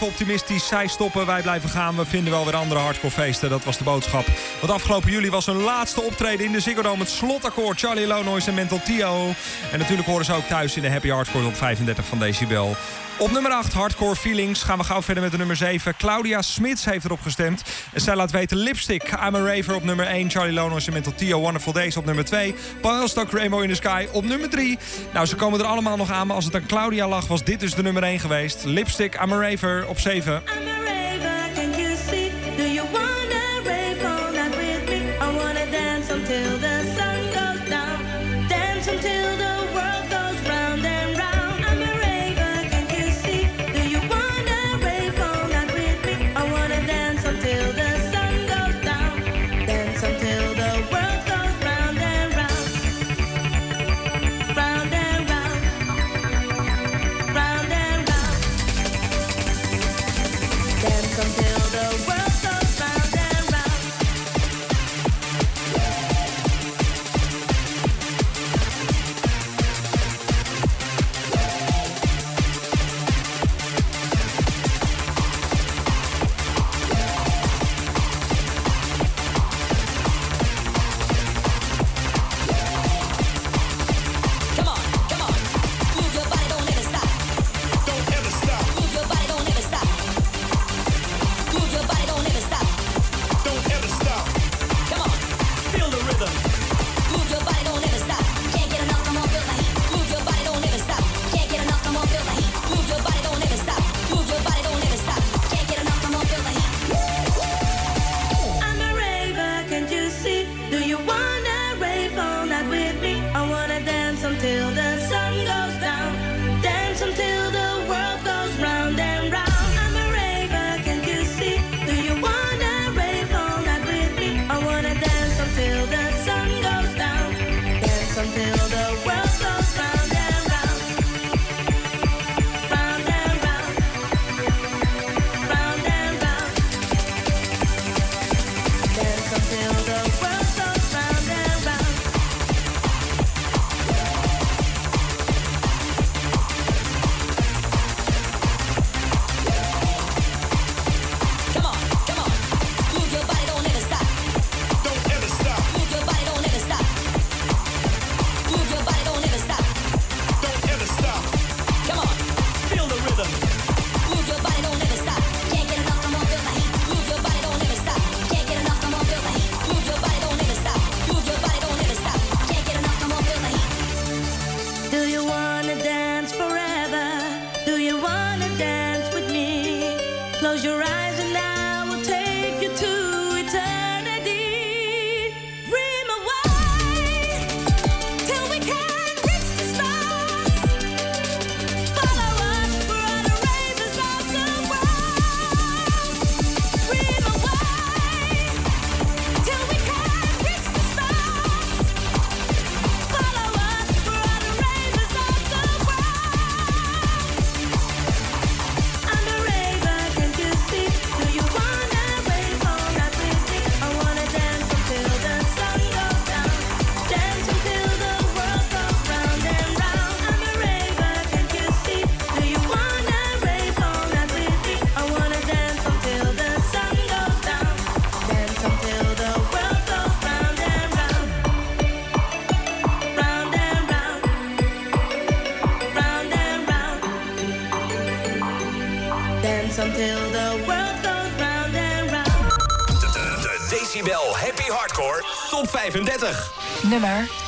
Optimistisch, zij stoppen, wij blijven gaan. We vinden wel weer andere hardcore feesten. dat was de boodschap. Want afgelopen juli was hun laatste optreden in de Ziggo Dome. Het slotakkoord, Charlie Lonois en Mental Tio. En natuurlijk horen ze ook thuis in de Happy Hardcore op 35 van Decibel. Op nummer 8, Hardcore Feelings. Gaan we gauw verder met de nummer 7. Claudia Smits heeft erop gestemd. Zij laat weten Lipstick. I'm a Raver op nummer 1. Charlie Lono Instrumental Tio Wonderful Days op nummer 2. Stok Rainbow in the Sky op nummer 3. Nou, ze komen er allemaal nog aan. Maar als het aan Claudia lag, was dit dus de nummer 1 geweest. Lipstick, I'm a Raver op 7.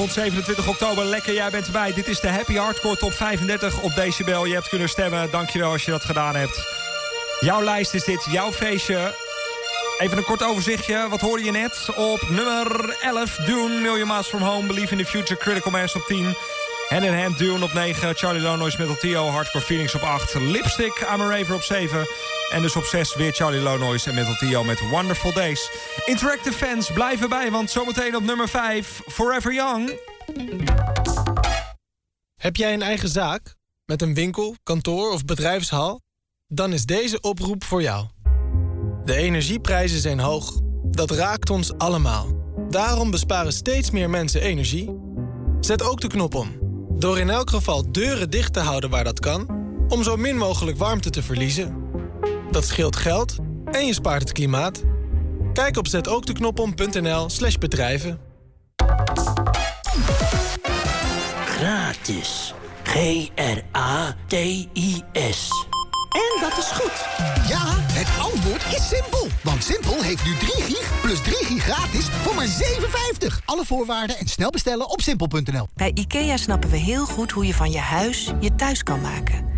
rond 27 oktober. Lekker, jij bent erbij. Dit is de Happy Hardcore Top 35 op Decibel. Je hebt kunnen stemmen. Dankjewel als je dat gedaan hebt. Jouw lijst is dit, jouw feestje. Even een kort overzichtje. Wat hoorde je net? Op nummer 11, Dune, Million Miles From Home, Believe in the Future, Critical Mass op 10. Hand in Hand, Dune op 9, Charlie Lonois, Metal Tio, Hardcore Feelings op 8. Lipstick, I'm a Raver op 7. En dus op 6 weer Charlie Lonois en Metal met Wonderful Days. Interactive fans, blijven bij, want zometeen op nummer 5, Forever Young. Heb jij een eigen zaak? Met een winkel, kantoor of bedrijfshal? Dan is deze oproep voor jou. De energieprijzen zijn hoog. Dat raakt ons allemaal. Daarom besparen steeds meer mensen energie. Zet ook de knop om. Door in elk geval deuren dicht te houden waar dat kan... om zo min mogelijk warmte te verliezen... Dat scheelt geld en je spaart het klimaat. Kijk op zetookdeknopom.nl slash bedrijven. Gratis. G-R-A-T-I-S. En dat is goed. Ja, het antwoord is simpel. Want Simpel heeft nu 3 gig plus 3 gig gratis voor maar 7,50. Alle voorwaarden en snel bestellen op simpel.nl. Bij IKEA snappen we heel goed hoe je van je huis je thuis kan maken.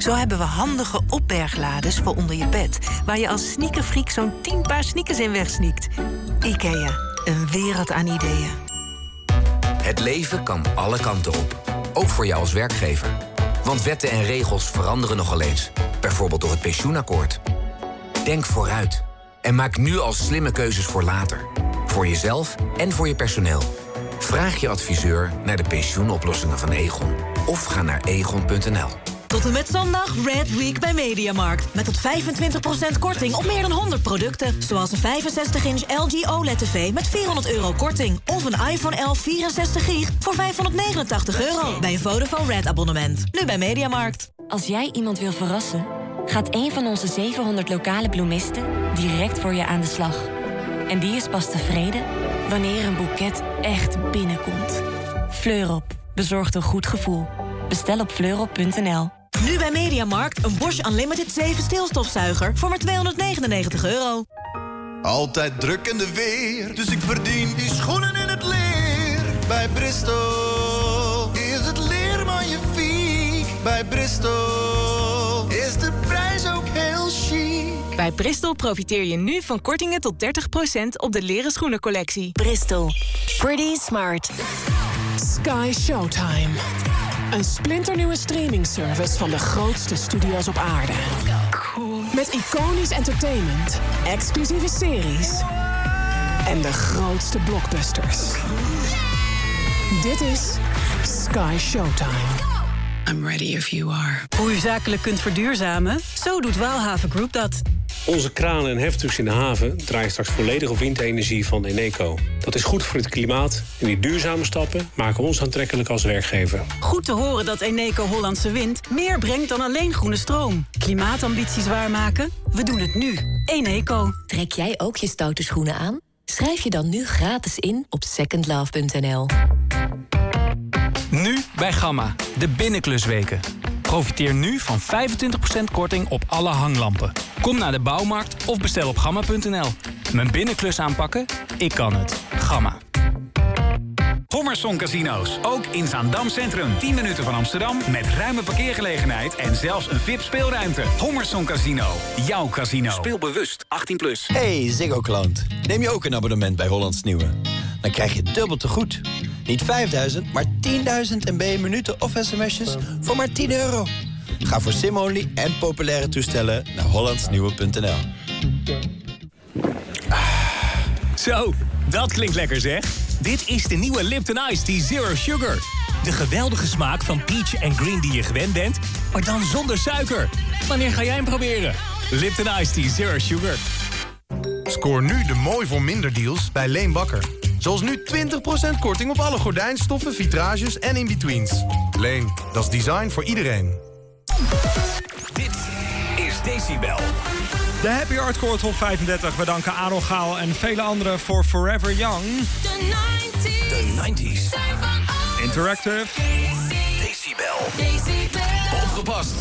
Zo hebben we handige opberglades voor onder je bed... waar je als sneakerfreak zo'n 10 paar sneakers in wegsneakt. IKEA, een wereld aan ideeën. Het leven kan alle kanten op. Ook voor jou als werkgever. Want wetten en regels veranderen nogal eens. Bijvoorbeeld door het pensioenakkoord. Denk vooruit. En maak nu al slimme keuzes voor later. Voor jezelf en voor je personeel. Vraag je adviseur naar de pensioenoplossingen van Egon. Of ga naar egon.nl. Tot en met zondag Red Week bij Mediamarkt. Met tot 25% korting op meer dan 100 producten. Zoals een 65-inch LG OLED-tv met 400 euro korting. Of een iPhone 11 64 gig voor 589 euro. Bij een Vodafone Red-abonnement. Nu bij Mediamarkt. Als jij iemand wil verrassen, gaat een van onze 700 lokale bloemisten direct voor je aan de slag. En die is pas tevreden wanneer een boeket echt binnenkomt. Fleurop bezorgt een goed gevoel. Bestel op fleurop.nl. Nu bij Mediamarkt een Bosch Unlimited 7 stilstofzuiger voor maar 299 euro. Altijd druk in de weer, dus ik verdien die schoenen in het leer. Bij Bristol is het leer magnifiek. Bij Bristol is de prijs ook heel chic. Bij Bristol profiteer je nu van kortingen tot 30% op de leren schoenencollectie. Bristol. Pretty smart. Sky Showtime. Een splinternieuwe streamingservice van de grootste studio's op aarde. Met iconisch entertainment, exclusieve series en de grootste blockbusters. Dit is Sky Showtime. I'm ready if you are. Hoe u zakelijk kunt verduurzamen? Zo doet Waalhaven Group dat. Onze kranen en heftrucks in de haven draaien straks volledig op windenergie van Eneco. Dat is goed voor het klimaat en die duurzame stappen maken ons aantrekkelijk als werkgever. Goed te horen dat Eneco Hollandse Wind meer brengt dan alleen groene stroom. Klimaatambities waarmaken? We doen het nu. Eneco. Trek jij ook je stoute schoenen aan? Schrijf je dan nu gratis in op secondlove.nl. Nu bij Gamma, de binnenklusweken. Profiteer nu van 25% korting op alle hanglampen. Kom naar de bouwmarkt of bestel op gamma.nl. Mijn binnenklus aanpakken? Ik kan het. Gamma. Hommerson Casino's. Ook in Zaandam Centrum. 10 minuten van Amsterdam. Met ruime parkeergelegenheid en zelfs een VIP-speelruimte. Hommerson Casino. Jouw casino. Speel bewust. 18 plus. Hey Ziggo-klant. Neem je ook een abonnement bij Hollands Nieuwe? Dan krijg je dubbel te goed. Niet 5000, maar 10.000 MB minuten of sms'jes voor maar 10 euro. Ga voor sim-only en populaire toestellen naar hollandsnieuwe.nl. Zo, dat klinkt lekker zeg. Dit is de nieuwe Lipton Ice Tea Zero Sugar. De geweldige smaak van peach en green die je gewend bent, maar dan zonder suiker. Wanneer ga jij hem proberen? Lipton Ice Tea Zero Sugar. Scoor nu de mooi voor minder deals bij Leen Bakker. Zoals nu 20% korting op alle gordijnstoffen, vitrages en in-betweens. Leen, dat is design voor iedereen. Dit is Decibel. De Happy Hardcore Top 35. We danken Aaron Gaal en vele anderen voor Forever Young. De 90s. Interactive. Decibel. Opgepast.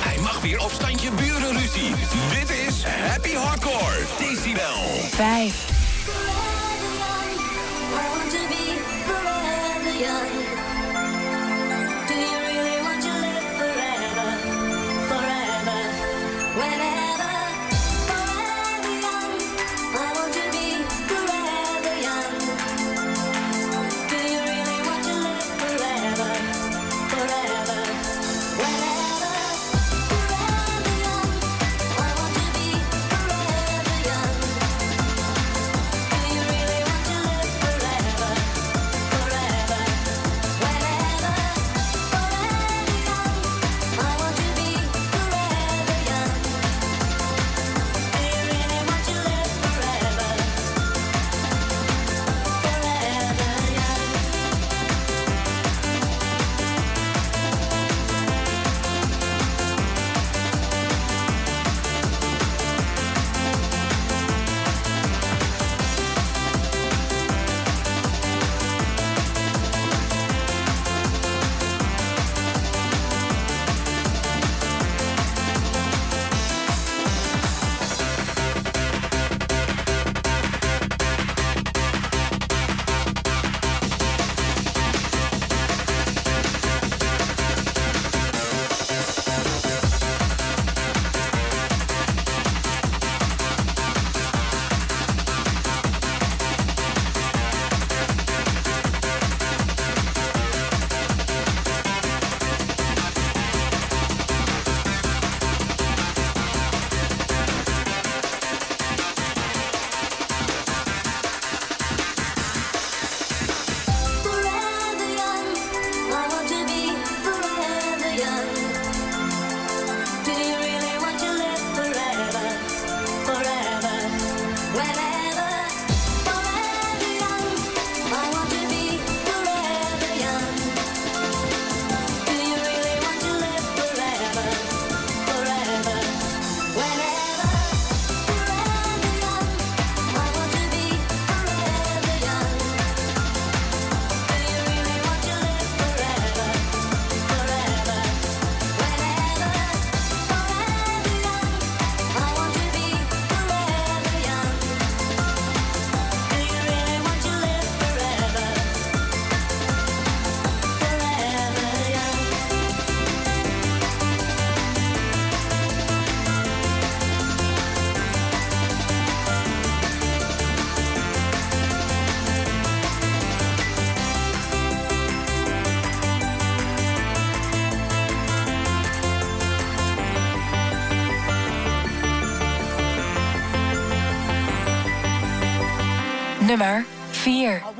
Hij mag weer op standje burenruzie. Dit is Happy Hardcore. Decibel. 5. nummer 4.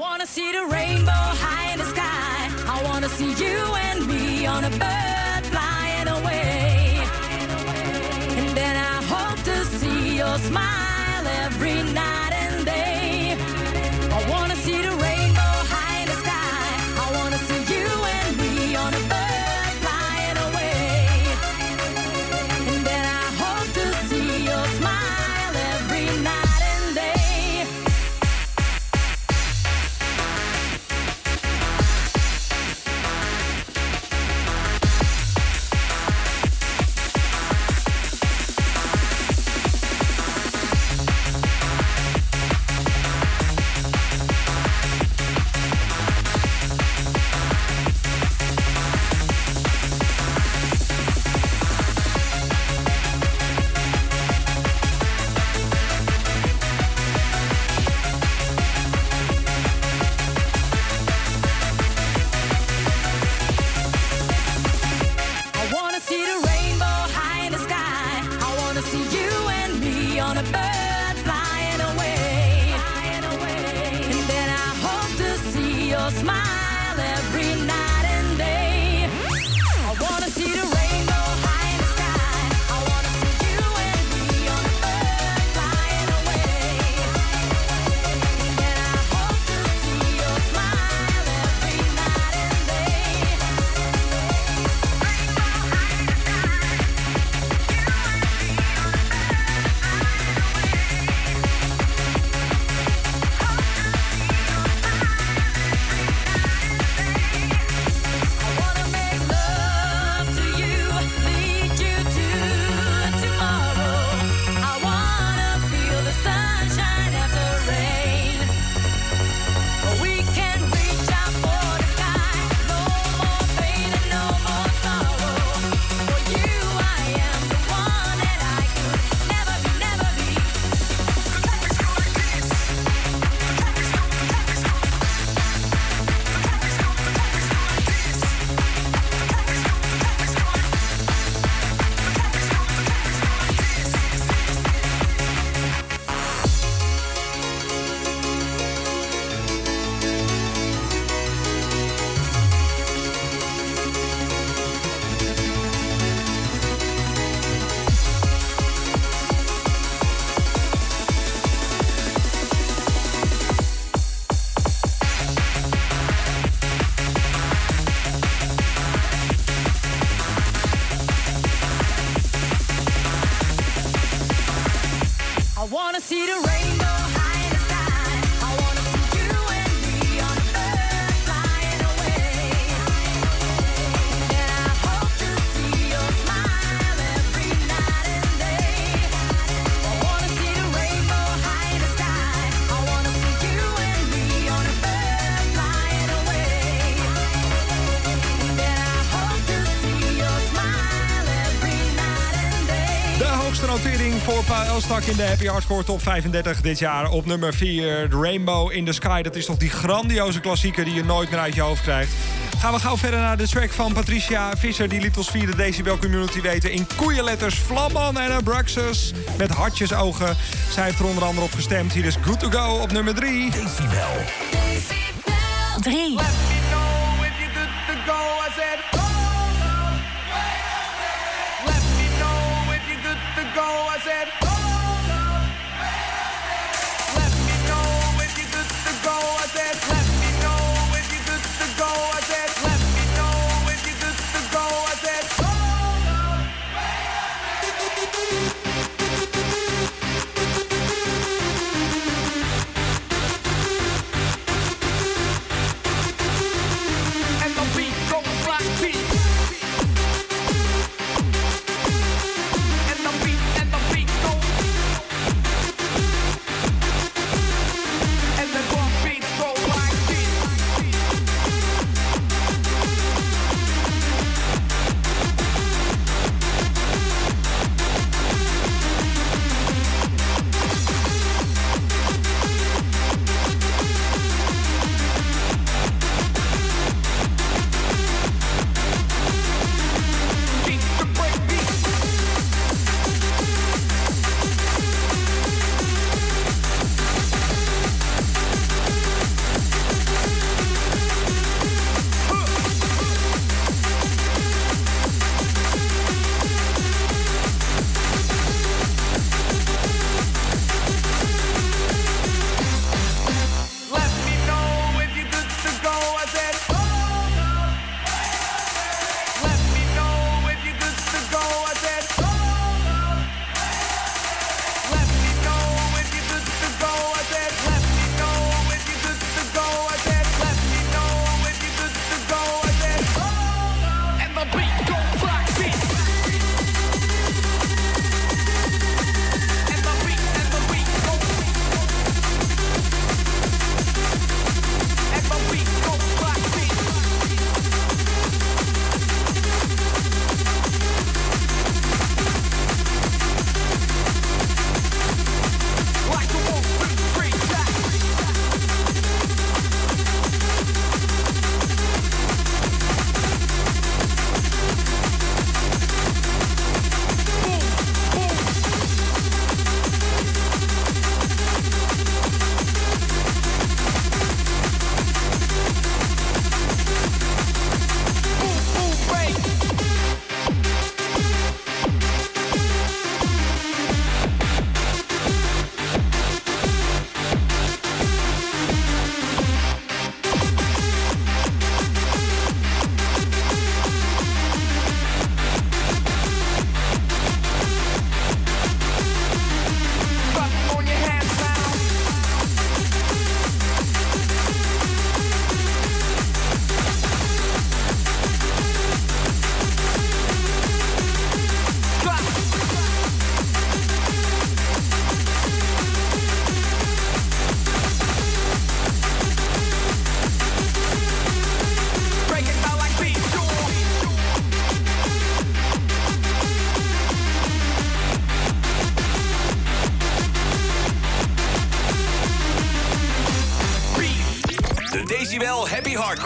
in de Happy Hardcore Top 35 dit jaar. Op nummer 4, Rainbow in the Sky. Dat is toch die grandioze klassieker die je nooit meer uit je hoofd krijgt. Gaan we gauw verder naar de track van Patricia Visser. Die liet ons via de Decibel Community weten. In koeienletters, Vlamman en Abraxas. Met hartjesogen. Zij heeft er onder andere op gestemd. Hier is Good To Go op nummer 3. Decibel. Decibel. 3.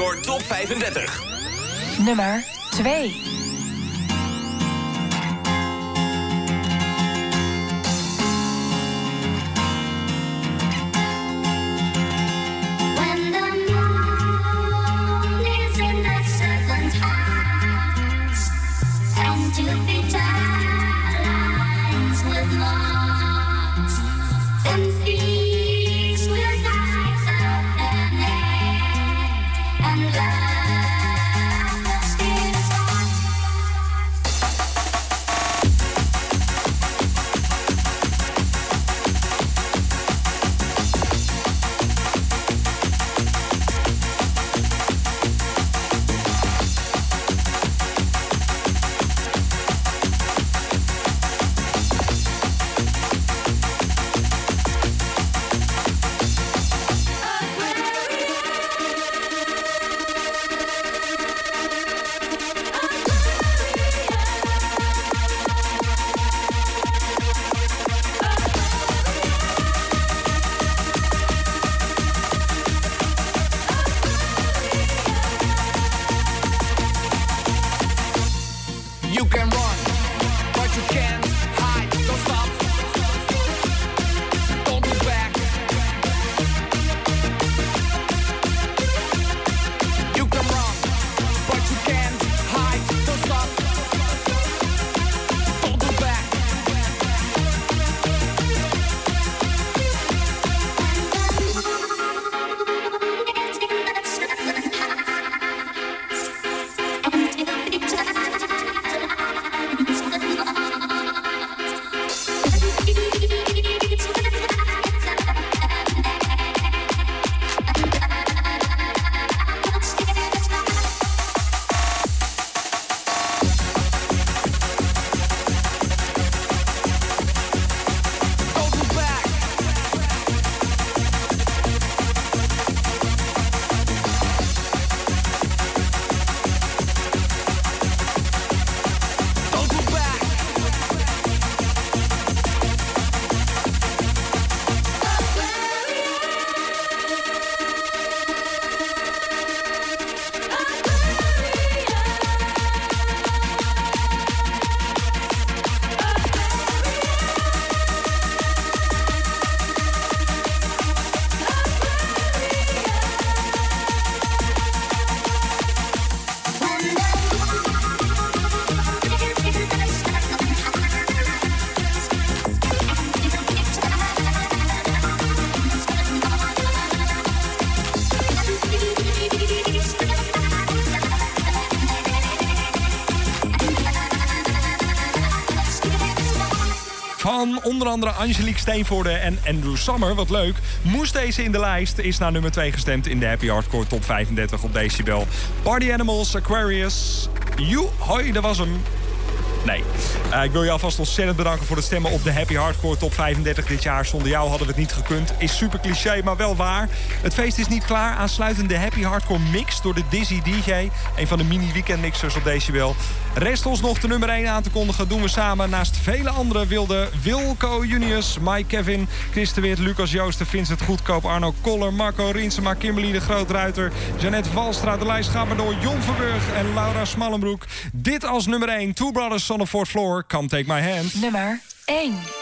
Hardcore Top 35. Nummer 2. Onder andere Angelique Steenvoorde en Andrew Summer. Wat leuk. Moest deze in de lijst. Is naar nummer 2 gestemd in de Happy Hardcore Top 35 op Decibel. Party Animals, Aquarius. You, hoi, dat was hem. Nee. Eh, ik wil je alvast ontzettend bedanken voor het stemmen op de Happy Hardcore Top 35 dit jaar. Zonder jou hadden we het niet gekund. Is super cliché, maar wel waar. Het feest is niet klaar. Aansluitend de Happy Hardcore Mix door de Dizzy DJ. Een van de mini weekend mixers op Decibel. Rest ons nog de nummer 1 aan te kondigen. Doen we samen naast vele andere wilde Wilco Junius, Mike Kevin, Chris de Wit, Lucas Joosten, Vincent Goedkoop, Arno Koller, Marco Riensema, Kimberly de Grootruiter, Jeannette Walstra. De lijst gaat maar door Jon Verburg en Laura Smallenbroek. Dit als nummer 1. Two Brothers on the Fourth Floor. Come take my hand. Nummer 1.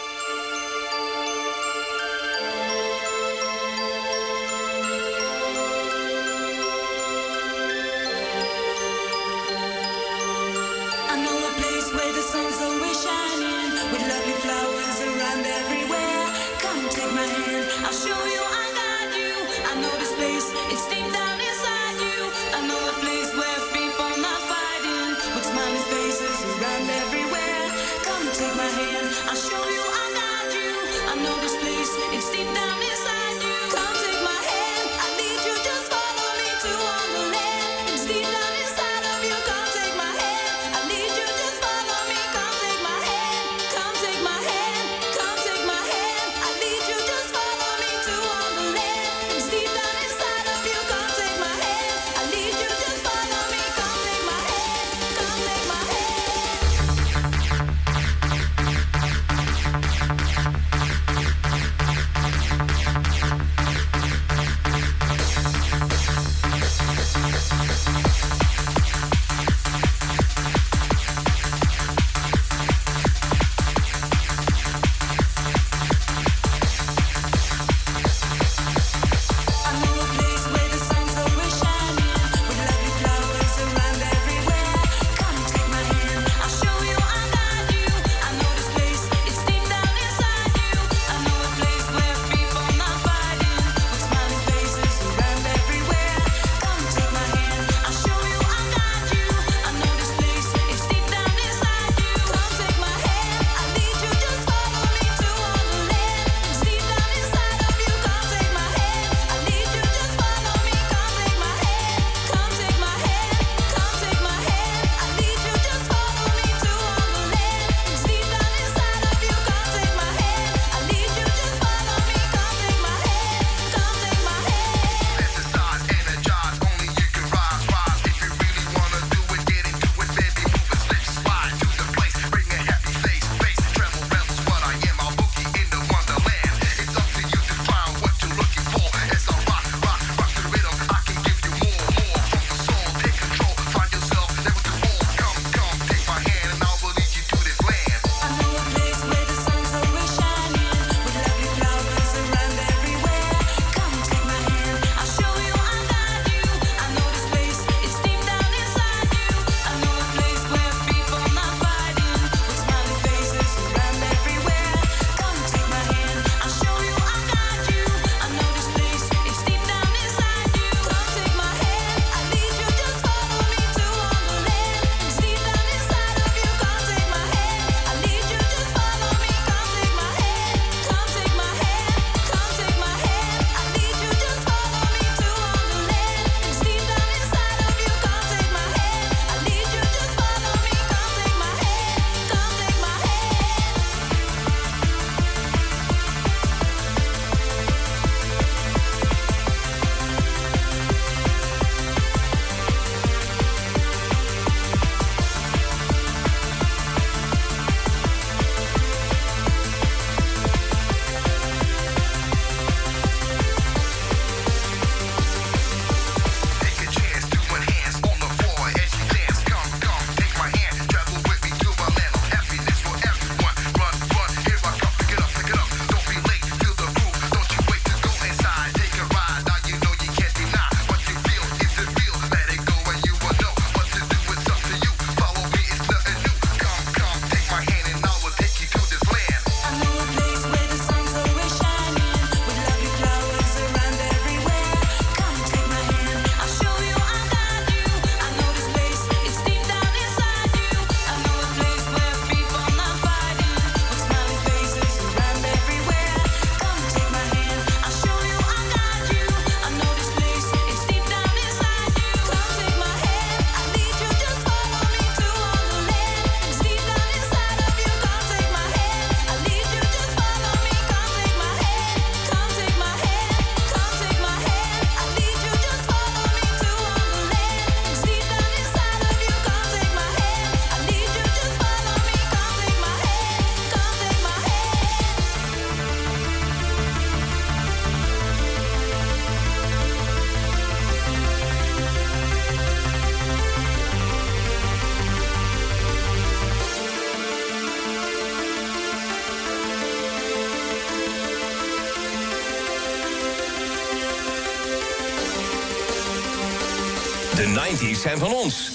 Zijn van ons.